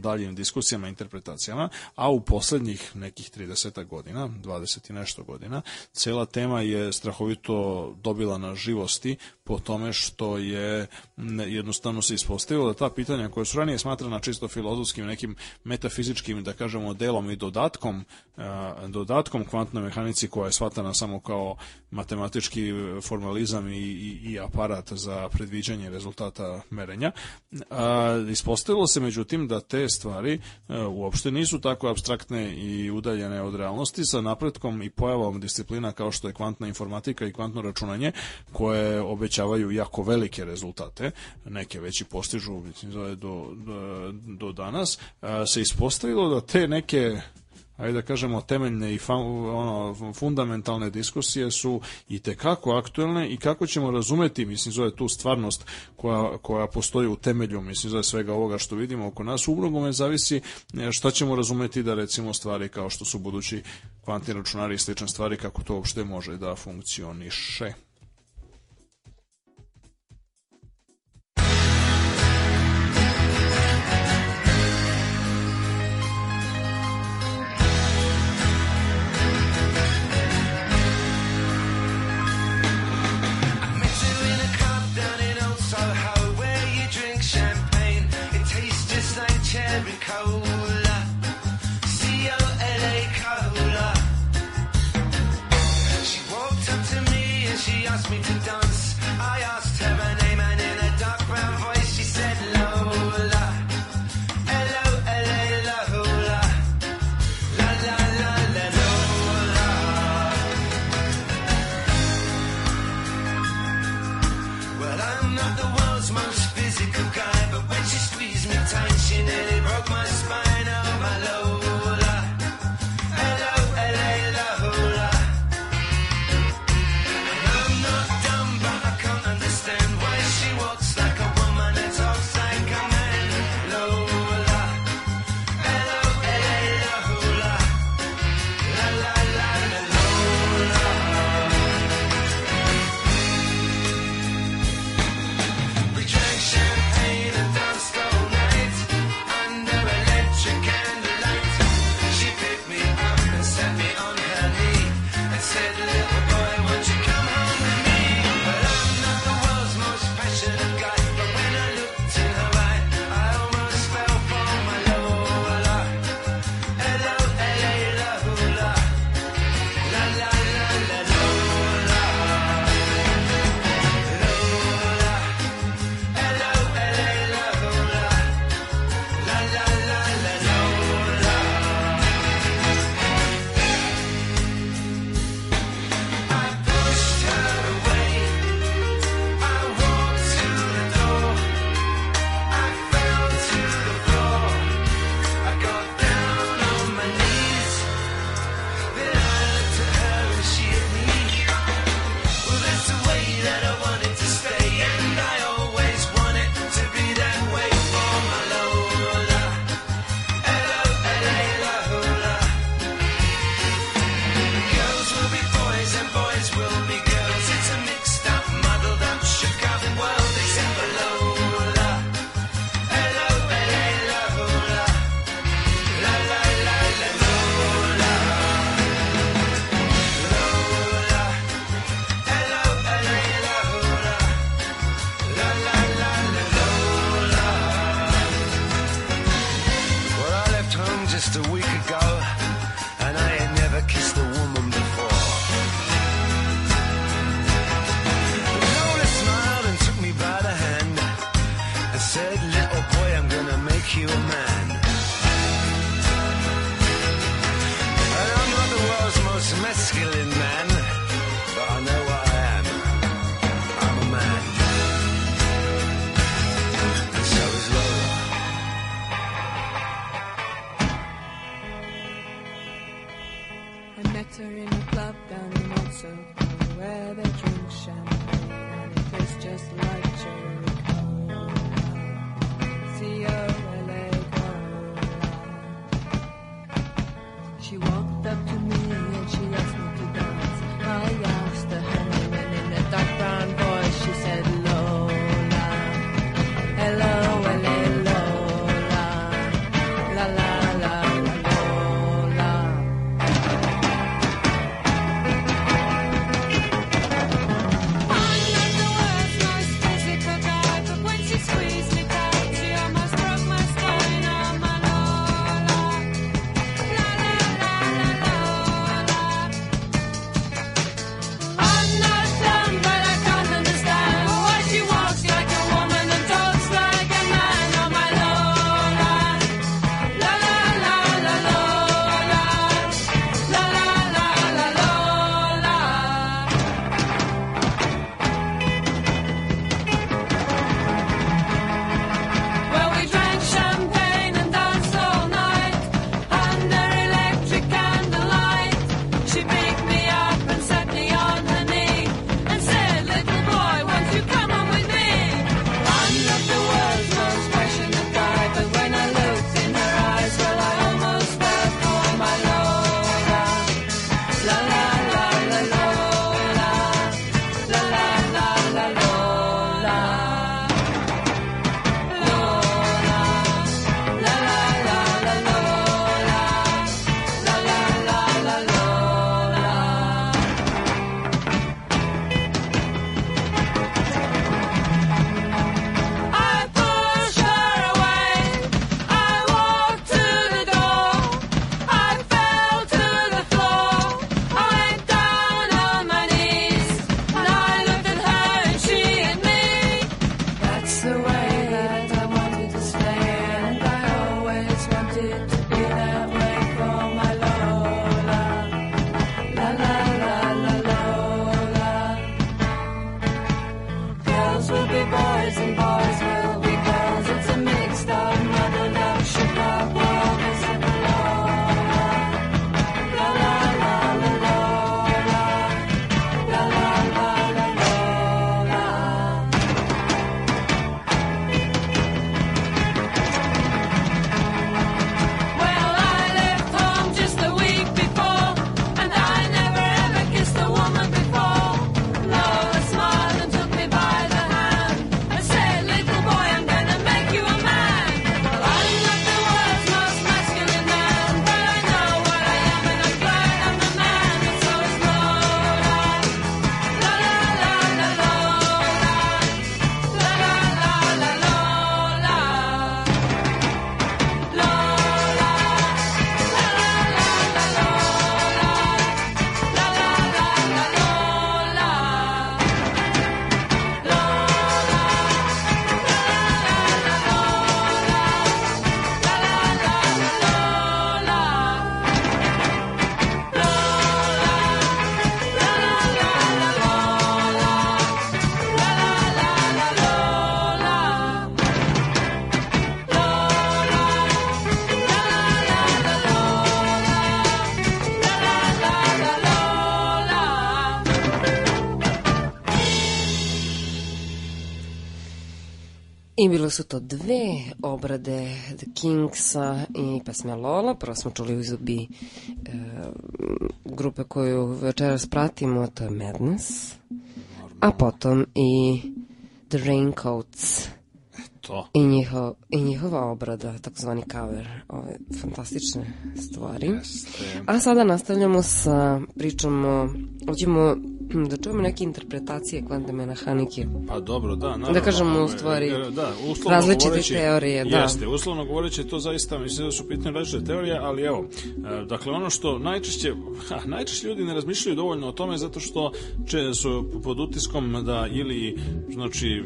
daljim diskusijama i interpretacijama, a u poslednjih nekih 30 godina, 20 i nešto godina, cela tema je strahovito dobila na živosti po tome što je jednostavno se ispostavilo da ta pitanja koja su ranije smatrana čisto filozofskim, nekim metafizičkim, da kažemo, delom i dodatkom, dodatkom kvantnoj mehanici koja je shvatana samo kao matematički formalizam i, i, i aparat za predviđanje rezultata merenja. Ispostavilo se, međutim, da te stvari uopšte nisu tako abstraktne i udaljene od realnosti sa napretkom i pojavom disciplina kao što je kvantna informatika i kvantno računanje koje obećavaju jako velike rezultate, neke već i postižu do, do, do danas, se ispostavilo da te neke ajde da kažemo temeljne i fa, ono, fundamentalne diskusije su i te kako aktuelne i kako ćemo razumeti, mislim, zove tu stvarnost koja, koja postoji u temelju, mislim, zove svega ovoga što vidimo oko nas, u mnogome zavisi e, šta ćemo razumeti da recimo stvari kao što su budući kvantni računari i slične stvari, kako to uopšte može da funkcioniše. Bilo su to dve obrade The Kingsa i pesme Lola. Prvo smo čuli u izubi e, grupe koju večeras pratimo, to je Madness. A potom i The Raincoats To. i, njiho, i njihova obrada, takozvani cover, ove fantastične stvari. Jeste. A sada nastavljamo sa pričom o, hoćemo hm, da čujemo neke interpretacije kvantne mehanike. Pa dobro, da. Naravno, Da kažemo, u stvari, e, da, uslovno različite govoreći, teorije, da. Jeste, uslovno govoreći to zaista mislim da su pitanje različite teorije, ali evo, e, dakle ono što najčešće, ha, najčešće ljudi ne razmišljaju dovoljno o tome zato što če su pod utiskom da ili, znači,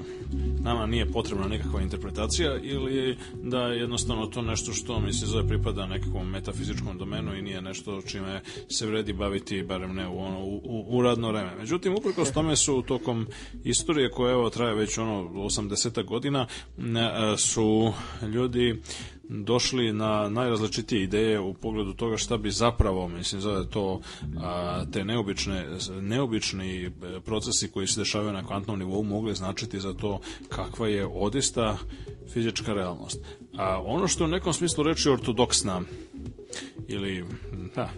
nama nije potrebna nikakva interpretacija ili da jednostavno to nešto što mi se zove pripada nekakvom metafizičkom domenu i nije nešto čime se vredi baviti, barem ne u, ono, u, u, u radno vreme. Međutim, uprkos tome su tokom istorije koja evo traje već ono 80 godina e, su ljudi došli na najrazličitije ideje u pogledu toga šta bi zapravo, mislim, zove to a, te neobične, neobični e, procesi koji se dešavaju na kvantnom nivou mogli značiti za to kakva je odista fizička realnost. A ono što u nekom smislu reči ortodoksna ili da,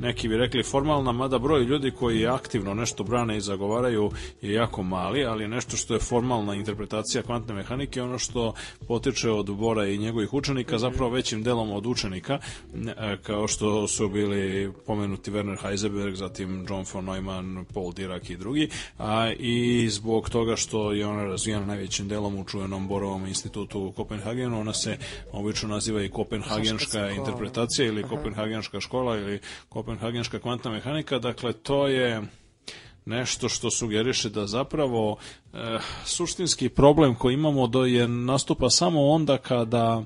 neki bi rekli formalna, mada broj ljudi koji aktivno nešto brane i zagovaraju je jako mali, ali nešto što je formalna interpretacija kvantne mehanike, ono što potiče od Bora i njegovih učenika, zapravo većim delom od učenika, e, kao što su bili pomenuti Werner Heisenberg, zatim John von Neumann, Paul Dirac i drugi, a i zbog toga što je ona razvijena najvećim delom u čuvenom Borovom institutu u Kopenhagenu, ona se obično naziva i kopenhagenška interpretacija ili kopenhagenška škola ili kopenhagenška kvantna mehanika, dakle to je nešto što sugeriše da zapravo e, suštinski problem koji imamo do je nastupa samo onda kada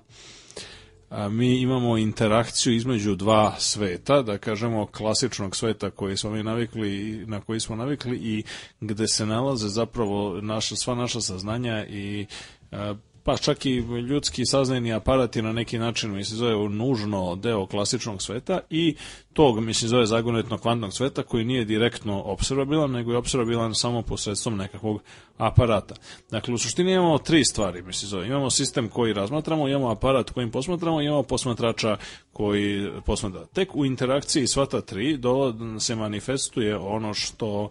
a, mi imamo interakciju između dva sveta, da kažemo klasičnog sveta koji smo mi navikli, na koji smo navikli i gde se nalaze zapravo naša, sva naša saznanja i a, pa čak i ljudski saznajni aparati na neki način mislim zove nužno deo klasičnog sveta i tog mislim zove zagonetno kvantnog sveta koji nije direktno observabilan nego je observabilan samo posredstvom nekakvog aparata. Dakle u suštini imamo tri stvari mislim zove. Imamo sistem koji razmatramo, imamo aparat kojim posmatramo, imamo posmatrača koji posmatra. Tek u interakciji sva ta tri do, se manifestuje ono što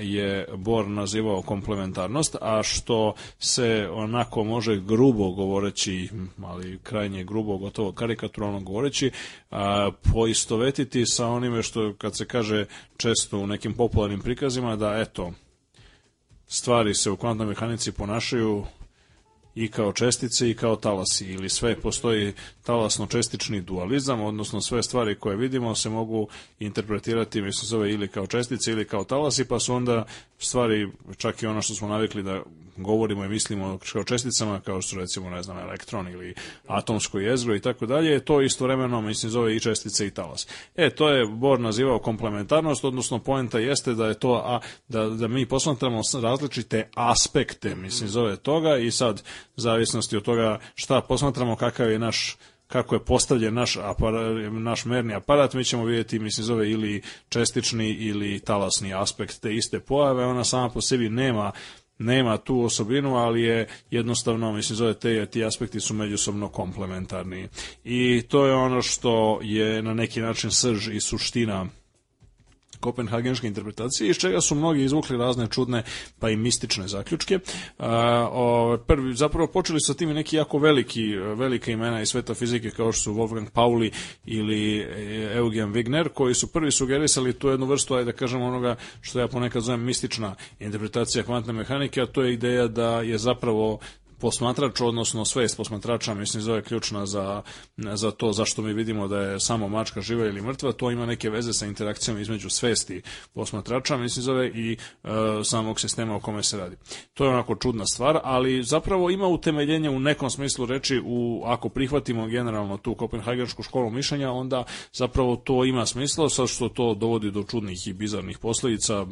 je Bohr nazivao komplementarnost, a što se onako može grubo govoreći, ali krajnje grubo, gotovo karikaturalno govoreći, a, poistovetiti sa onime što, kad se kaže često u nekim popularnim prikazima, da eto, stvari se u kvantnoj mehanici ponašaju i kao čestice i kao talasi ili sve postoji talasno-čestični dualizam, odnosno sve stvari koje vidimo se mogu interpretirati mislim zove ili kao čestice ili kao talasi, pa su onda stvari, čak i ono što smo navikli da govorimo i mislimo kao česticama, kao što recimo, ne znam, elektron ili atomsko jezgro i tako dalje, to istovremeno, mislim, zove i čestice i talas. E, to je Bohr nazivao komplementarnost, odnosno poenta jeste da je to, a, da, da mi posmatramo različite aspekte, mislim, zove toga i sad, zavisnosti od toga šta posmatramo, kakav je naš kako je postavljen naš, aparat, naš merni aparat, mi ćemo vidjeti, mislim, zove ili čestični ili talasni aspekt te iste pojave, ona sama po sebi nema nema tu osobinu, ali je jednostavno, mislim, zove te, ti aspekti su međusobno komplementarni. I to je ono što je na neki način srž i suština kopenhagenške interpretacije, iz čega su mnogi izvukli razne čudne pa i mistične zaključke. Prvi, zapravo počeli sa tim neki jako veliki, velika imena iz sveta fizike kao što su Wolfgang Pauli ili e, Eugen Wigner, koji su prvi sugerisali tu jednu vrstu, ajde da kažem onoga što ja ponekad zovem mistična interpretacija kvantne mehanike, a to je ideja da je zapravo posmatrač, odnosno svest posmatrača, mislim, zove ključna za, za to zašto mi vidimo da je samo mačka živa ili mrtva, to ima neke veze sa interakcijom između svesti posmatrača, mislim, zove i e, samog sistema o kome se radi. To je onako čudna stvar, ali zapravo ima utemeljenje u nekom smislu reči, u, ako prihvatimo generalno tu kopenhagensku školu mišljenja, onda zapravo to ima smisla, sad što to dovodi do čudnih i bizarnih posledica,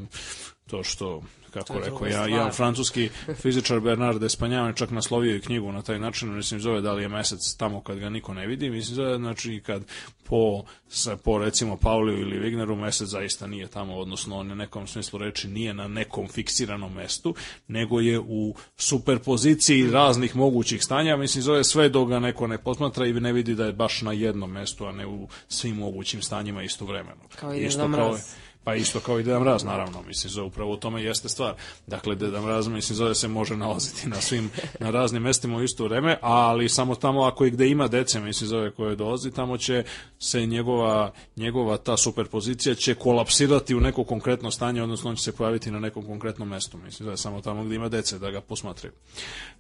to što kako rekao, ja, ja francuski fizičar Bernard Espagnan čak naslovio i knjigu na taj način, mislim zove da li je mesec tamo kad ga niko ne vidi, mislim zove znači kad po, sa, po recimo Pauliju ili Wigneru mesec zaista nije tamo, odnosno on je nekom smislu reči nije na nekom fiksiranom mestu, nego je u superpoziciji raznih mogućih stanja, mislim zove sve dok ga neko ne posmatra i ne vidi da je baš na jednom mestu, a ne u svim mogućim stanjima istovremeno. Kao i Isto kao, Mraz. Pa isto kao i Deda Mraz, naravno, mislim, zove upravo u tome jeste stvar. Dakle, Deda Mraz, mislim, zove se može nalaziti na svim, na raznim mestima u isto vreme, ali samo tamo ako i gde ima dece, mislim, zove koje dolazi, tamo će se njegova, njegova ta superpozicija će kolapsirati u neko konkretno stanje, odnosno on će se pojaviti na nekom konkretnom mestu, mislim, zove samo tamo gde ima dece da ga posmatraju.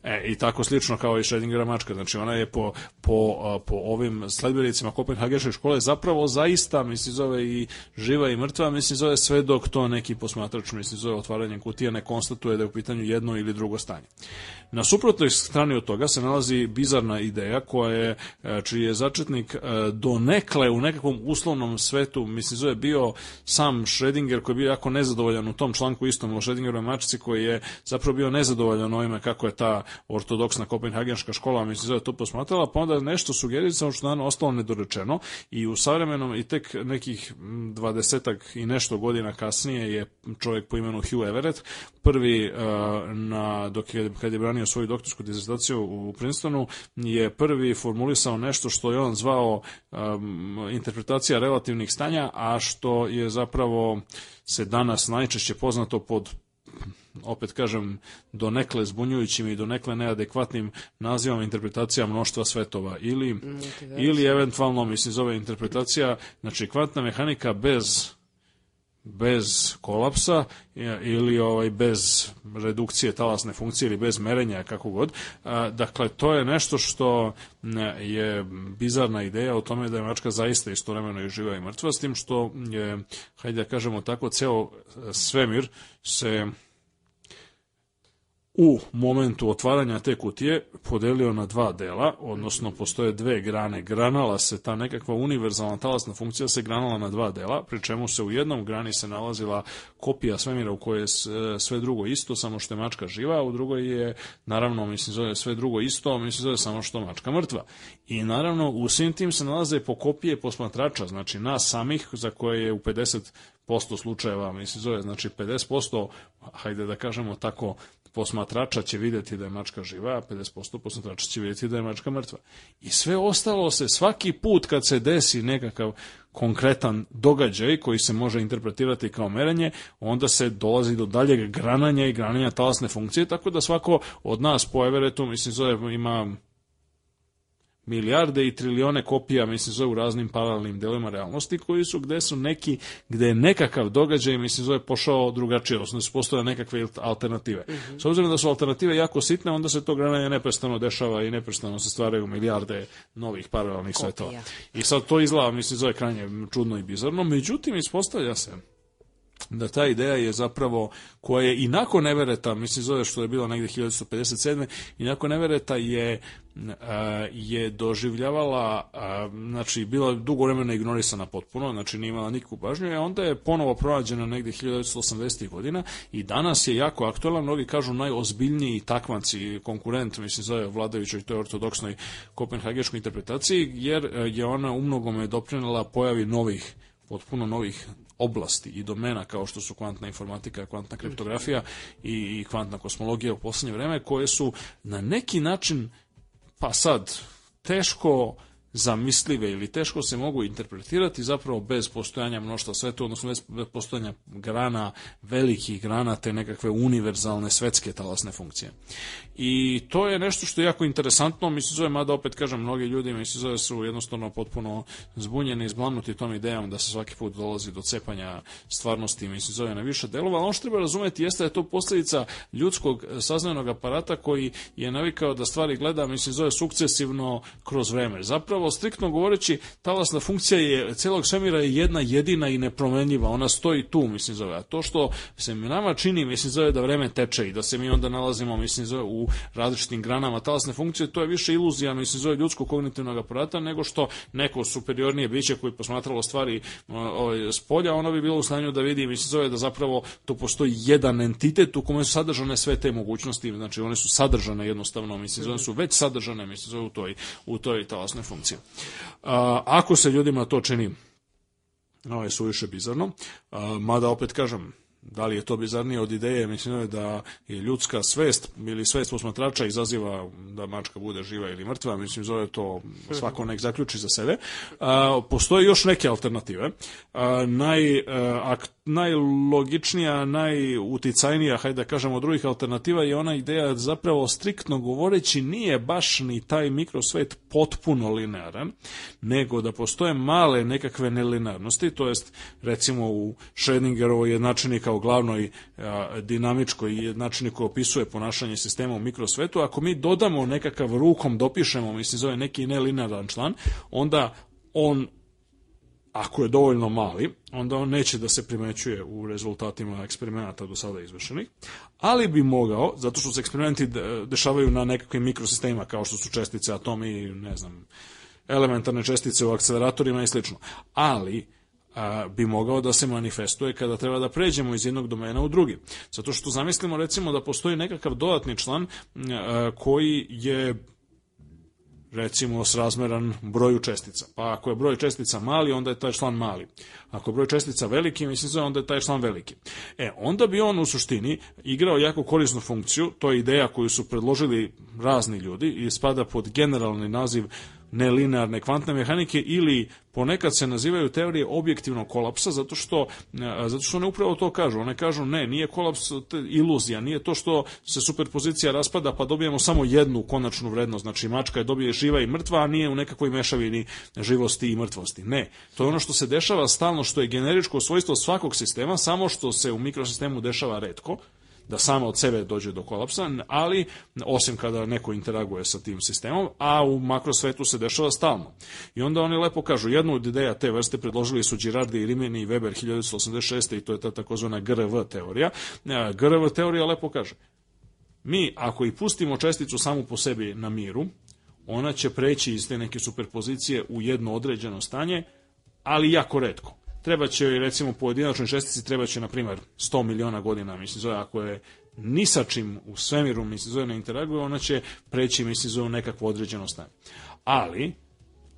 E, I tako slično kao i Schrödingera mačka, znači ona je po, po, po ovim sledbenicima Kopenhagenške škole zapravo zaista, mislim, zove i živa i mrtva, mislim, zove sve dok to neki posmatrač, mislim, zove otvaranjem kutija, ne konstatuje da je u pitanju jedno ili drugo stanje. Na suprotnoj strani od toga se nalazi bizarna ideja koja je, e, čiji je začetnik e, do nekle u nekakvom uslovnom svetu, mislim zove bio sam Schrödinger koji je bio jako nezadovoljan u tom članku istom o Schrödingerovoj mačici koji je zapravo bio nezadovoljan ovime kako je ta ortodoksna kopenhagenška škola, mislim zove to posmatrala, pa onda nešto sugerisao što je ostalo nedorečeno i u savremenom i tek nekih dvadesetak i nešto godina kasnije je čovjek po imenu Hugh Everett prvi e, na dok je kad je branio svoju doktorsku disertaciju u Princetonu je prvi formulisao nešto što je on zvao um, interpretacija relativnih stanja, a što je zapravo se danas najčešće poznato pod opet kažem, donekle zbunjujućim i donekle neadekvatnim nazivom interpretacija mnoštva svetova. Ili, ili eventualno, mislim, zove interpretacija, znači kvantna mehanika bez bez kolapsa ili ovaj bez redukcije talasne funkcije ili bez merenja kako god. Dakle to je nešto što je bizarna ideja o tome da je mačka zaista istovremeno i živa i mrtva s tim što je hajde da kažemo tako ceo svemir se u momentu otvaranja te kutije podelio na dva dela, odnosno postoje dve grane. Granala se, ta nekakva univerzalna talasna funkcija se granala na dva dela, pri čemu se u jednom grani se nalazila kopija svemira u kojoj je sve drugo isto, samo što je mačka živa, a u drugoj je, naravno, mislim, zove sve drugo isto, mislim, zove samo što mačka mrtva. I naravno, u svim tim se nalaze po kopije posmatrača, znači nas samih, za koje je u 50 posto slučajeva, mislim, zove, znači 50%, hajde da kažemo tako, posmatrača će videti da je mačka živa, a 50% posmatrača će videti da je mačka mrtva. I sve ostalo se svaki put kad se desi nekakav konkretan događaj koji se može interpretirati kao merenje, onda se dolazi do daljeg grananja i grananja talasne funkcije, tako da svako od nas po Everettu, mislim, zove, ima milijarde i trilione kopija, mislim, zove u raznim paralelnim delovima realnosti, koji su gde su neki, gde je nekakav događaj, mislim, zove pošao drugačije, odnosno da su postoje nekakve alternative. Mm -hmm. S obzirom da su alternative jako sitne, onda se to grananje neprestano dešava i neprestano se stvaraju milijarde novih paralelnih svetova. I sad to izgleda, mislim, zove krajnje čudno i bizarno, međutim, ispostavlja se da ta ideja je zapravo koja je i nakon Evereta, mislim zove što je bilo negde 1957. i nakon Evereta je je doživljavala znači bila dugo vremena ignorisana potpuno, znači nije imala nikakvu pažnju, a onda je ponovo pronađena negde 1980. godina i danas je jako aktualan, mnogi kažu najozbiljniji takmaci, konkurent, mislim zove vladajućoj toj ortodoksnoj kopenhageškoj interpretaciji, jer je ona umnogome doprinela pojavi novih potpuno novih oblasti i domena kao što su kvantna informatika, kvantna kriptografija i, i kvantna kosmologija u poslednje vreme, koje su na neki način, pa sad, teško zamislive ili teško se mogu interpretirati zapravo bez postojanja mnoštva sveta, odnosno bez postojanja grana, velikih grana, te nekakve univerzalne svetske talasne funkcije. I to je nešto što je jako interesantno, mislim zove, mada opet kažem, mnogi ljudi mislim zove su jednostavno potpuno zbunjeni i zblanuti tom idejom da se svaki put dolazi do cepanja stvarnosti, mislim zove na više delova, ali ono što treba razumeti jeste da je to posledica ljudskog saznanog aparata koji je navikao da stvari gleda, mislim zove sukcesivno kroz vreme. Zapravo, striktno govoreći, talasna funkcija je celog svemira je jedna jedina i nepromenljiva, ona stoji tu, mislim zove. A to što se nama čini, mislim zove da vreme teče i da se mi onda nalazimo, mislim zove u različitim granama talasne funkcije, to je više iluzija, mislim, zove ljudskog kognitivnog aparata, nego što neko superiornije biće koji posmatralo stvari ovaj, s polja, ono bi bilo u stanju da vidi, mislim, zove da zapravo to postoji jedan entitet u kome su sadržane sve te mogućnosti, znači one su sadržane jednostavno, mislim, zove su već sadržane, mislim, zove u toj, u toj talasnoj funkciji. A, ako se ljudima to čini ovaj, suviše bizarno, mada opet kažem, da li je to bizarnije od ideje, mislim da je ljudska svest ili svest posmatrača izaziva da mačka bude živa ili mrtva, mislim zove to svako nek zaključi za sebe. A, postoje još neke alternative. A, naj, a, ak, najlogičnija, najuticajnija, hajde da kažemo, drugih alternativa je ona ideja zapravo striktno govoreći nije baš ni taj mikrosvet potpuno linearan, nego da postoje male nekakve nelinearnosti, to jest recimo u Schrödingerovoj jednačini kao glavnoj a, dinamičkoj jednačini koja opisuje ponašanje sistema u mikrosvetu, ako mi dodamo nekakav rukom dopišemo, mislim zove neki nelinearan član, onda on ako je dovoljno mali, onda on neće da se primećuje u rezultatima eksperimenata do sada izvršenih, ali bi mogao, zato što se eksperimenti de- dešavaju na nekakvim mikrosistemima kao što su čestice, atomi, ne znam, elementarne čestice u akceleratorima i slično. Ali, a, bi mogao da se manifestuje kada treba da pređemo iz jednog domena u drugi. Zato što zamislimo recimo da postoji nekakav dodatni član a, koji je recimo srazmeran broju čestica. Pa ako je broj čestica mali, onda je taj član mali. Ako je broj čestica veliki, mislim se onda je taj član veliki. E, onda bi on u suštini igrao jako korisnu funkciju, to je ideja koju su predložili razni ljudi i spada pod generalni naziv nelinearne kvantne mehanike ili ponekad se nazivaju teorije objektivnog kolapsa zato što a, zato što one upravo to kažu. One kažu ne, nije kolaps iluzija, nije to što se superpozicija raspada pa dobijemo samo jednu konačnu vrednost, znači mačka je dobije živa i mrtva, a nije u nekakvoj mešavini živosti i mrtvosti. Ne, to je ono što se dešava stalno, što je generičko svojstvo svakog sistema, samo što se u mikrosistemu dešava redko da sama od sebe dođe do kolapsa, ali osim kada neko interaguje sa tim sistemom, a u makrosvetu se dešava stalno. I onda oni lepo kažu, jednu od ideja te vrste predložili su Girardi, Rimini i Weber 1986. i to je ta takozvana GRV teorija. E, GRV teorija lepo kaže, mi ako i pustimo česticu samu po sebi na miru, ona će preći iz te neke superpozicije u jedno određeno stanje, ali jako redko. Treba će recimo, pojedinačnoj čestici treba će, na primjer, 100 miliona godina, mislim, zove, ako je ni sa čim u svemiru, mislim, zove, ne interaguje, ona će preći, mislim, zove, nekakvo određeno stanje. Ali,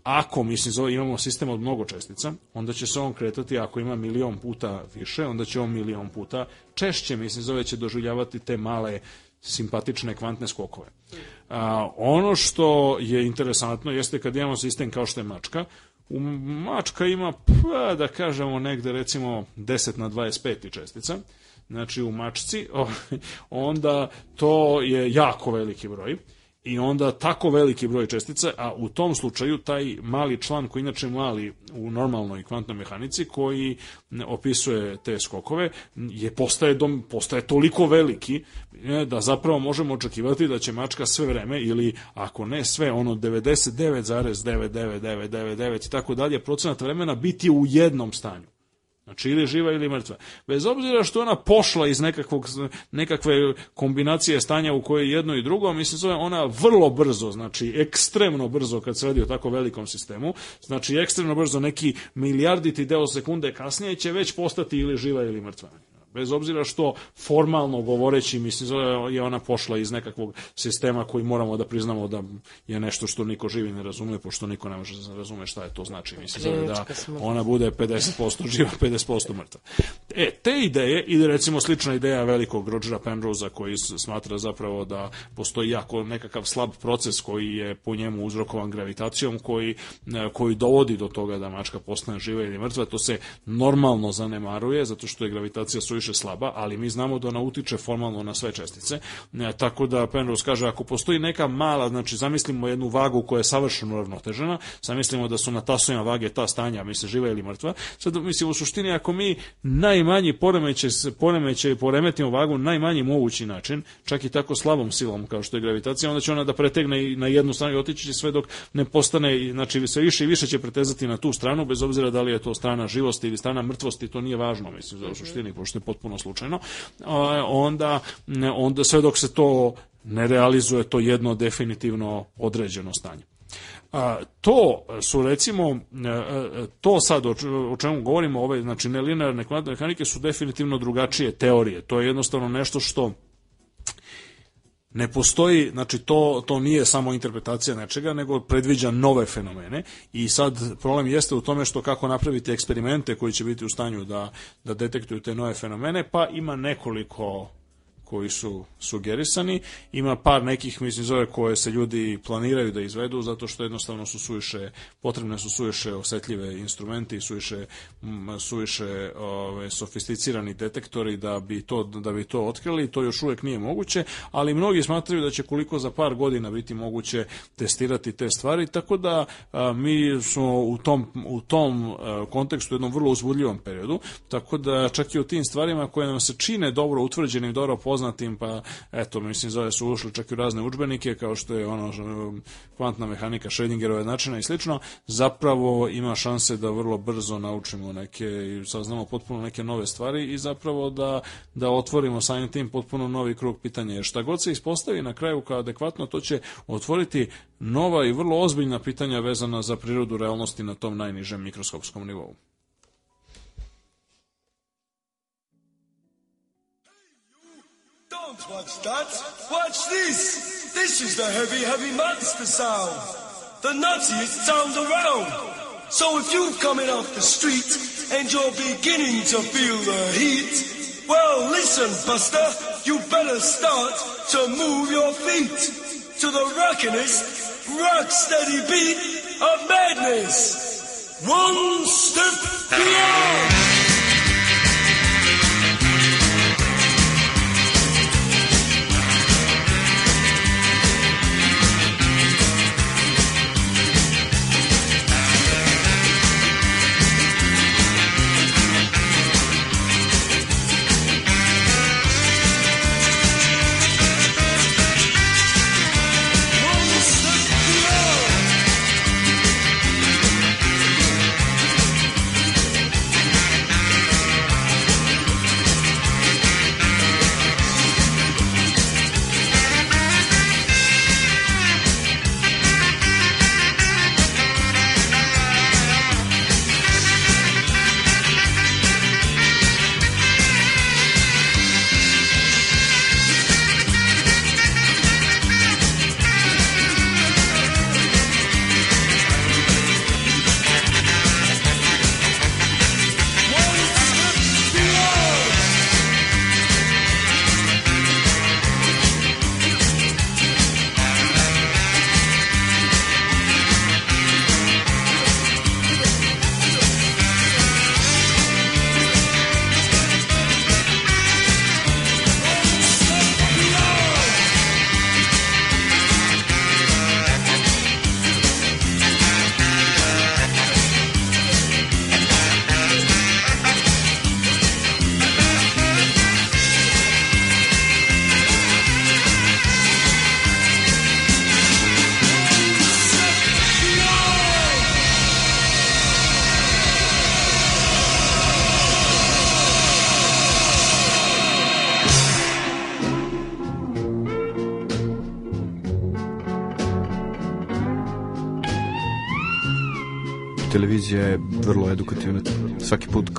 ako, mislim, zove, imamo sistem od mnogo čestica, onda će se on kretati, ako ima milion puta više, onda će on milion puta češće, mislim, zove, će doživljavati te male simpatične kvantne skokove. A, ono što je interesantno jeste kad imamo sistem kao što je mačka, u mačka ima, pa, da kažemo, negde recimo 10 na 25 čestica, znači u mačci, [LAUGHS] onda to je jako veliki broj i onda tako veliki broj čestica, a u tom slučaju taj mali član koji inače mali u normalnoj kvantnoj mehanici koji opisuje te skokove je postaje dom, postaje toliko veliki e, da zapravo možemo očekivati da će mačka sve vreme ili ako ne sve ono 99,99999 i tako dalje procenat vremena biti u jednom stanju. Znači ili živa ili mrtva. Bez obzira što ona pošla iz nekakvog, nekakve kombinacije stanja u kojoj je jedno i drugo, mislim zove ona vrlo brzo, znači ekstremno brzo kad se radi o tako velikom sistemu, znači ekstremno brzo neki milijarditi deo sekunde kasnije će već postati ili živa ili mrtva bez obzira što formalno govoreći mislim je ona pošla iz nekakvog sistema koji moramo da priznamo da je nešto što niko živi ne razume pošto niko ne može da razume šta je to znači. Mislim da ona bude 50% živa 50% mrtva. E te ideje ili recimo slična ideja velikog Rogera Penrose koji smatra zapravo da postoji jako nekakav slab proces koji je po njemu uzrokovan gravitacijom koji, e, koji dovodi do toga da mačka postane živa ili mrtva to se normalno zanemaruje zato što je gravitacija suviše slaba, ali mi znamo da ona utiče formalno na sve čestice. E, tako da Penrose kaže ako postoji neka mala, znači zamislimo jednu vagu koja je savršeno ravnotežena, zamislimo da su na tasovima vage ta stanja, misle živa ili mrtva. Sad mislim u suštini ako mi najmanji poremećaj poremećaj poremetimo vagu na najmanji mogući način, čak i tako slabom silom kao što je gravitacija, onda će ona da pretegne i na jednu stranu i otići sve dok ne postane, znači sve više i više će pretezati na tu stranu, bez obzira da li je to strana živosti ili strana mrtvosti, to nije važno, mislim, za u suštini, pošto je potpuno slučajno, onda, onda sve dok se to ne realizuje to jedno definitivno određeno stanje. A, to su recimo e, e, to sad o čemu govorimo ove znači nelinearne kvantne mehanike su definitivno drugačije teorije to je jednostavno nešto što ne postoji, znači to, to nije samo interpretacija nečega, nego predviđa nove fenomene. I sad problem jeste u tome što kako napraviti eksperimente koji će biti u stanju da, da detektuju te nove fenomene, pa ima nekoliko koji su sugerisani. Ima par nekih, mislim, zove koje se ljudi planiraju da izvedu, zato što jednostavno su suviše, potrebne su suviše osetljive instrumenti i suviše, suviše ove, sofisticirani detektori da bi, to, da bi to otkrili. To još uvek nije moguće, ali mnogi smatraju da će koliko za par godina biti moguće testirati te stvari, tako da a, mi smo u tom, u tom a, kontekstu u jednom vrlo uzbudljivom periodu, tako da čak i u tim stvarima koje nam se čine dobro utvrđenim, dobro poznatim, pa eto, mislim, zove su ušli čak i u razne učbenike, kao što je ono um, kvantna mehanika Schrödingerove načina i slično, zapravo ima šanse da vrlo brzo naučimo neke i saznamo potpuno neke nove stvari i zapravo da, da otvorimo samim tim potpuno novi krug pitanja. Jer šta god se ispostavi na kraju kao adekvatno, to će otvoriti nova i vrlo ozbiljna pitanja vezana za prirodu realnosti na tom najnižem mikroskopskom nivou. Watch that. Watch this. This is the heavy, heavy monster sound. The nuttiest sound around. So if you're coming off the street and you're beginning to feel the heat, well, listen, Buster, you better start to move your feet to the rockinest, rock steady beat of madness. One step beyond.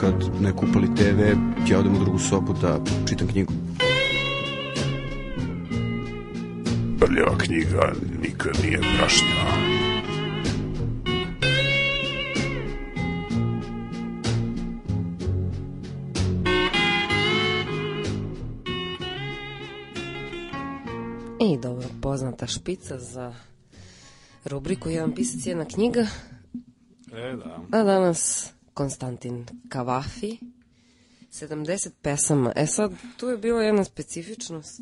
Kad neko upali TV, ja odem u drugu sobu da čitam knjigu. Prljava knjiga nikad nije prašnjava. I dobro, poznata špica za rubriku Jedan pisac, jedna knjiga. E, da. A danas Konstantin Kavafi. 70 pesama. E sad, tu je bila jedna specifičnost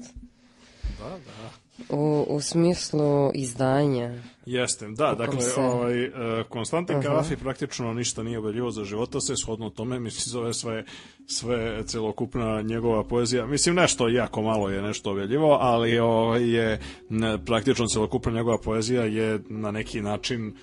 Da, da. u, u smislu izdanja. Jeste, da, dakle, se- ovaj, e, Konstantin Aha. Karafi praktično ništa nije objavljivo za života se, shodno tome, mislim, zove sve, sve celokupna njegova poezija, mislim, nešto jako malo je nešto objavljivo, ali ovaj, je ne, praktično celokupna njegova poezija je na neki način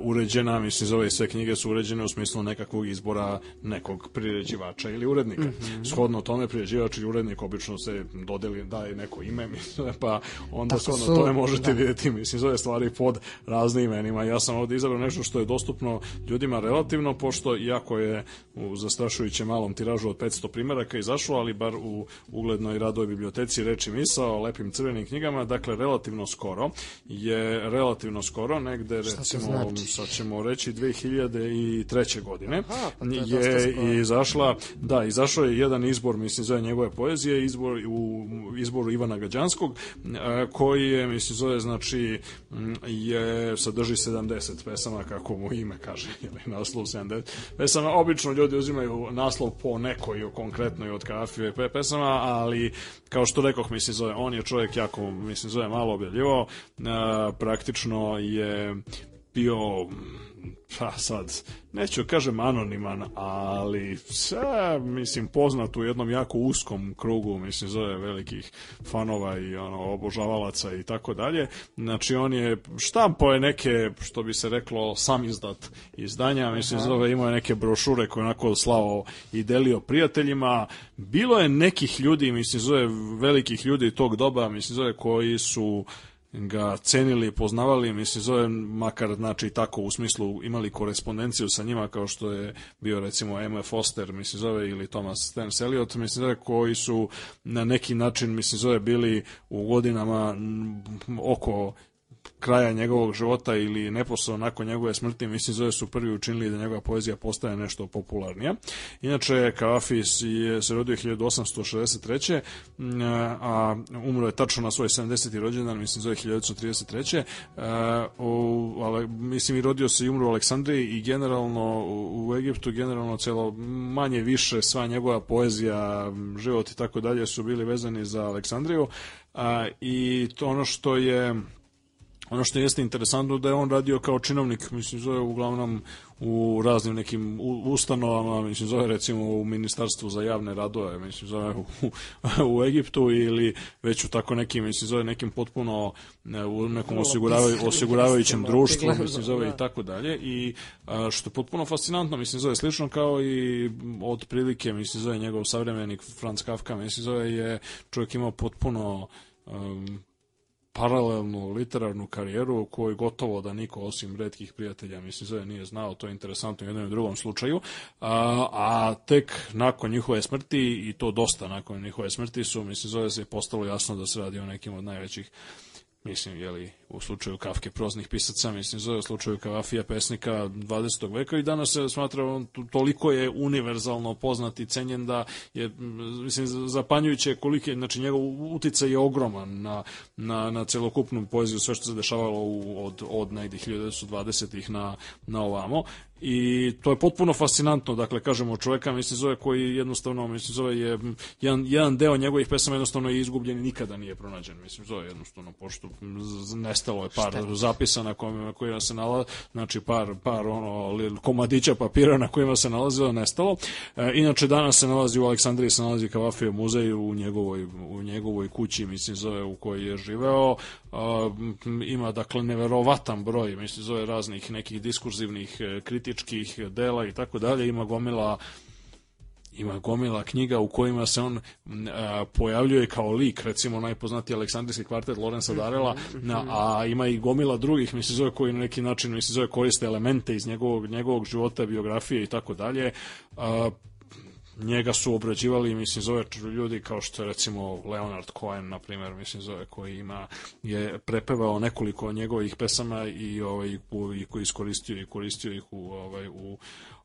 uređena, mislim, zove sve knjige su uređene u smislu nekakvog izbora nekog priređivača ili urednika. Mhm. Shodno tome priređivač i urednik obično se dodeli, daje neko ime, [LAUGHS] mislim, pa onda Tako shodno su- tome možete da. vidjeti, mislim, zove stvari pod raznim imenima. Ja sam ovdje izabrao nešto što je dostupno ljudima relativno, pošto iako je u zastrašujuće malom tiražu od 500 primjeraka izašlo, ali bar u uglednoj radoj biblioteci reči misao o lepim crvenim knjigama, dakle relativno skoro je relativno skoro, negde recimo znači? sad ćemo reći 2003. godine Aha, pa je je izašla, da, izašao je jedan izbor, mislim, zove njegove poezije, izbor u izboru Ivana Gađanskog, koji je, mislim, zove, znači, je, sadrži 70 pesama, kako mu ime kaže, [LAUGHS] ili naslov 70 pesama. Obično ljudi uzimaju naslov po nekoj konkretnoj od kafije pe- pesama, ali, kao što rekoh, mislim, zove, on je čovjek jako, mislim, zove malo objavljivao, praktično je bio pa sad, neću kažem anoniman, ali sve, mislim, poznat u jednom jako uskom krugu, mislim, zove velikih fanova i ono, obožavalaca i tako dalje. Znači, on je, štampo je neke, što bi se reklo, sam izdat izdanja, mislim, zove, imao je neke brošure koje je onako slao i delio prijateljima. Bilo je nekih ljudi, mislim, zove, velikih ljudi tog doba, mislim, zove, koji su ga cenili, poznavali, mislim, zove makar, znači, tako u smislu imali korespondenciju sa njima, kao što je bio, recimo, M. Foster, mislim, zove, ili Thomas Stance Eliot, mislim, zove, koji su na neki način, mislim, zove, bili u godinama oko kraja njegovog života ili neposredno nakon njegove smrti, mislim, zove su prvi učinili da njegova poezija postaje nešto popularnija. Inače, je se rodio 1863. m, a umro je tačno na svoj 70. rođendan, mislim, zove 1933. E, mislim, i rodio se i umro u Aleksandriji i generalno u Egiptu, generalno celo manje više sva njegova poezija, život i tako dalje su bili vezani za Aleksandriju. A, I to ono što je Ono što jeste interesantno da je on radio kao činovnik, mislim zove uglavnom u raznim nekim ustanovama, mislim zove recimo u ministarstvu za javne radove, mislim zove u, [LAUGHS] u Egiptu ili već u tako nekim, mislim zove nekim potpuno ne, u nekom osiguravaju, osiguravajućem pistima, društvu, mislim zove da. i tako dalje i što je potpuno fascinantno, mislim zove slično kao i od prilike, mislim zove njegov savremenik Franz Kafka, mislim zove je čovjek imao potpuno um, paralelnu literarnu karijeru u kojoj gotovo da niko osim redkih prijatelja mislim zove nije znao, to je interesantno u jednom i drugom slučaju, a, a tek nakon njihove smrti i to dosta nakon njihove smrti su mislim zove se postalo jasno da se radi o nekim od najvećih mislim, jeli, u slučaju Kafke proznih pisaca, mislim, zove u slučaju Kavafija pesnika 20. veka i danas se smatra on to- toliko je univerzalno poznat i cenjen da je, mislim, zapanjujuće koliki znači njegov uticaj je ogroman na, na, na celokupnu poeziju, sve što se dešavalo u, od, od negdje 1920-ih na, na ovamo i to je potpuno fascinantno, dakle, kažemo čoveka, mislim, zove koji jednostavno, mislim, zove je, jedan, jedan deo njegovih pesama jednostavno je izgubljen i nikada nije pronađen, mislim, zove jednostavno, pošto z- nestalo je par zapisa na kojima, kojima se nalazi, znači par, par ono, komadića papira na kojima se nalazilo, nestalo. E, inače, danas se nalazi u Aleksandriji, se nalazi Kavafijev muzej u njegovoj, u njegovoj kući, mislim, zove u kojoj je živeo. M, ima, dakle, neverovatan broj, mislim, zove raznih nekih diskurzivnih, e, kritičkih dela i tako dalje. Ima gomila ima gomila knjiga u kojima se on a, pojavljuje kao lik, recimo najpoznatiji Aleksandrijski kvartet Lorenza Darela, na, a ima i gomila drugih, mislim zove koji na neki način mislim zove koriste elemente iz njegovog njegovog života, biografije i tako dalje. Njega su obrađivali, mislim, zove ljudi kao što je recimo Leonard Cohen, na primjer, mislim, zove koji ima, je prepevao nekoliko njegovih pesama i, ovaj, i koji iskoristio i koristio ih u, ovaj, u,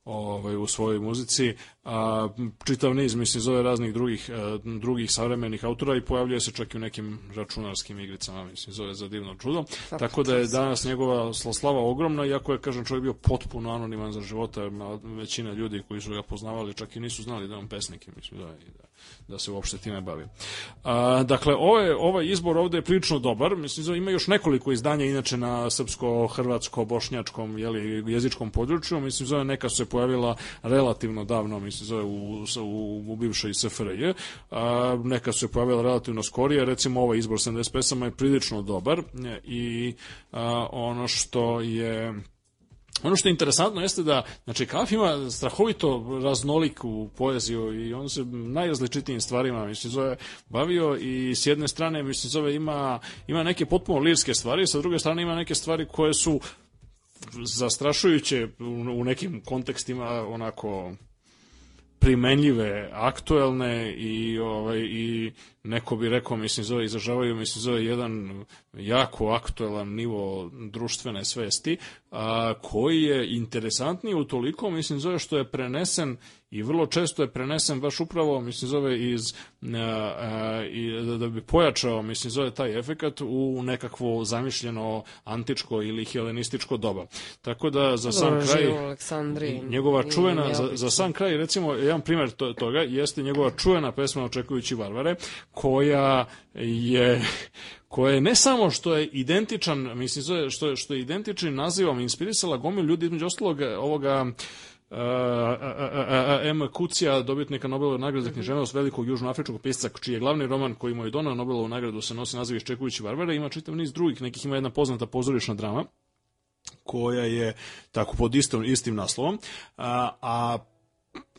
ovaj, u svojoj muzici. A, čitav niz, mislim, zove raznih drugih, e, drugih savremenih autora i pojavljuje se čak i u nekim računarskim igricama, mislim, zove za divno čudo. Tako da je danas njegova sla- slava ogromna, iako je, kažem, čovjek bio potpuno anoniman za života, većina ljudi koji su ga poznavali čak i nisu znali da je on pesnik, mislim, da, i da, da se uopšte time bavi. A, dakle, ovaj, ovaj izbor ovde je prilično dobar, mislim, ima još nekoliko izdanja, inače na srpsko, hrvatsko, bošnjačkom, jeli, jezičkom području, mislim, zove, neka su se pojavila relativno davno, mislim, zove, u, u, u bivšoj SFRJ, a, neka su se pojavila relativno skorije, recimo ovaj izbor 70 pesama je prilično dobar. I a, ono što je Ono što je interesantno jeste da, znači, Kaf ima strahovito raznoliku poeziju i on se najrazličitijim stvarima, mislim, zove, bavio i s jedne strane, mislim, zove, ima, ima neke potpuno lirske stvari, sa druge strane ima neke stvari koje su zastrašujuće u, u nekim kontekstima onako primenljive, aktuelne i ovaj i neko bi rekao mislim zove izražavaju mislim zove jedan jako aktuelan nivo društvene svesti a, koji je interesantniji u toliko mislim zove što je prenesen i vrlo često je prenesen baš upravo mislim zove iz a, a, i da, da bi pojačao mislim zove taj efekat u nekakvo zamišljeno antičko ili helenističko doba. Tako da za sam Dobro, kraj njegova čuvena za, za sam kraj recimo jedan primjer to, toga jeste njegova čuvena pesma očekujući varvare koja je koje ne samo što je identičan, mislim što je, što je identičnim nazivom inspirisala gomil ljudi između ostalog ovoga uh, M. Kucija, dobitnika Nobelove nagrade za književnost velikog južnoafričkog pisca, čiji je glavni roman koji mu je donao Nobelovu nagradu se nosi naziv Iščekujući Varvara, ima čitav niz drugih, nekih ima jedna poznata pozorišna drama koja je tako pod istom, istim naslovom, a, a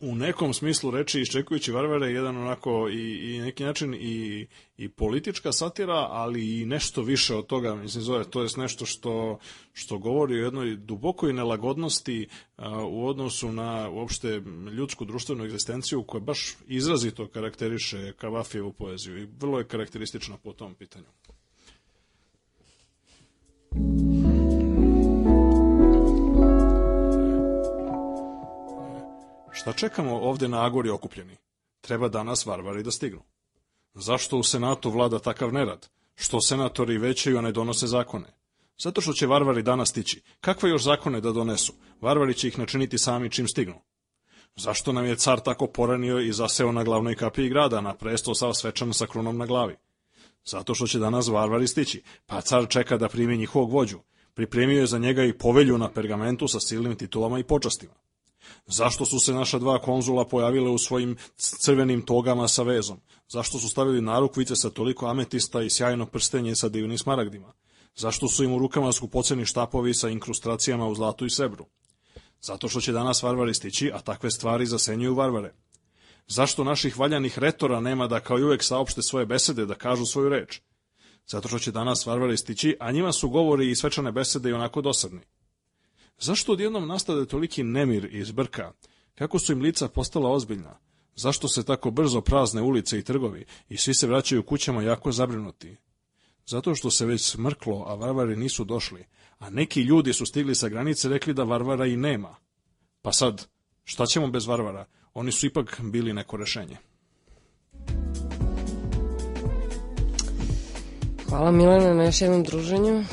u nekom smislu reči iščekujući varvare je jedan onako i, i neki način i, i politička satira, ali i nešto više od toga, mislim zove, to je nešto što, što govori o jednoj dubokoj nelagodnosti a, u odnosu na uopšte ljudsku društvenu egzistenciju koja baš izrazito karakteriše Kavafijevu poeziju i vrlo je karakteristična po tom pitanju. Šta čekamo ovde na Agori okupljeni? Treba danas varvari da stignu. Zašto u Senatu vlada takav nerad? Što senatori većaju, a ne donose zakone? Zato što će varvari danas stići. Kakve još zakone da donesu? Varvari će ih načiniti sami čim stignu. Zašto nam je car tako poranio i zaseo na glavnoj kapiji grada, na presto sav svečan sa krunom na glavi? Zato što će danas varvari stići, pa car čeka da primi njihovog vođu. Pripremio je za njega i povelju na pergamentu sa silnim titulama i počastima. Zašto su se naša dva konzula pojavile u svojim crvenim togama sa vezom? Zašto su stavili narukvice sa toliko ametista i sjajno prstenje sa divnim smaragdima? Zašto su im u rukama skupoceni štapovi sa inkrustracijama u zlatu i srebru? Zato što će danas varvari stići, a takve stvari zasenjuju varvare. Zašto naših valjanih retora nema da kao i uvek saopšte svoje besede, da kažu svoju reč? Zato što će danas varvari stići, a njima su govori i svečane besede i onako dosadni. Zašto odjednom nastade toliki nemir i zbrka? Kako su im lica postala ozbiljna? Zašto se tako brzo prazne ulice i trgovi i svi se vraćaju kućama jako zabrinuti? Zato što se već smrklo, a varvari nisu došli, a neki ljudi su stigli sa granice rekli da varvara i nema. Pa sad, šta ćemo bez varvara? Oni su ipak bili neko rešenje. Hvala Milana na još jednom druženju.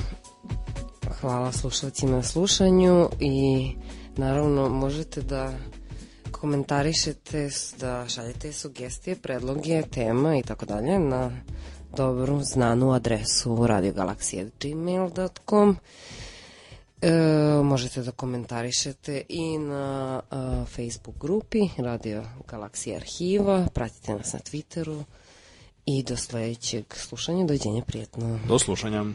Hvala slušalcima na slušanju i naravno možete da komentarišete, da šaljete sugestije, predloge, tema i tako dalje na dobru znanu adresu radiogalaksija.gmail.com E, možete da komentarišete i na a, Facebook grupi Radio Galaksija Arhiva, pratite nas na Twitteru i do sledećeg slušanja, dođenja prijetno. Do slušanja.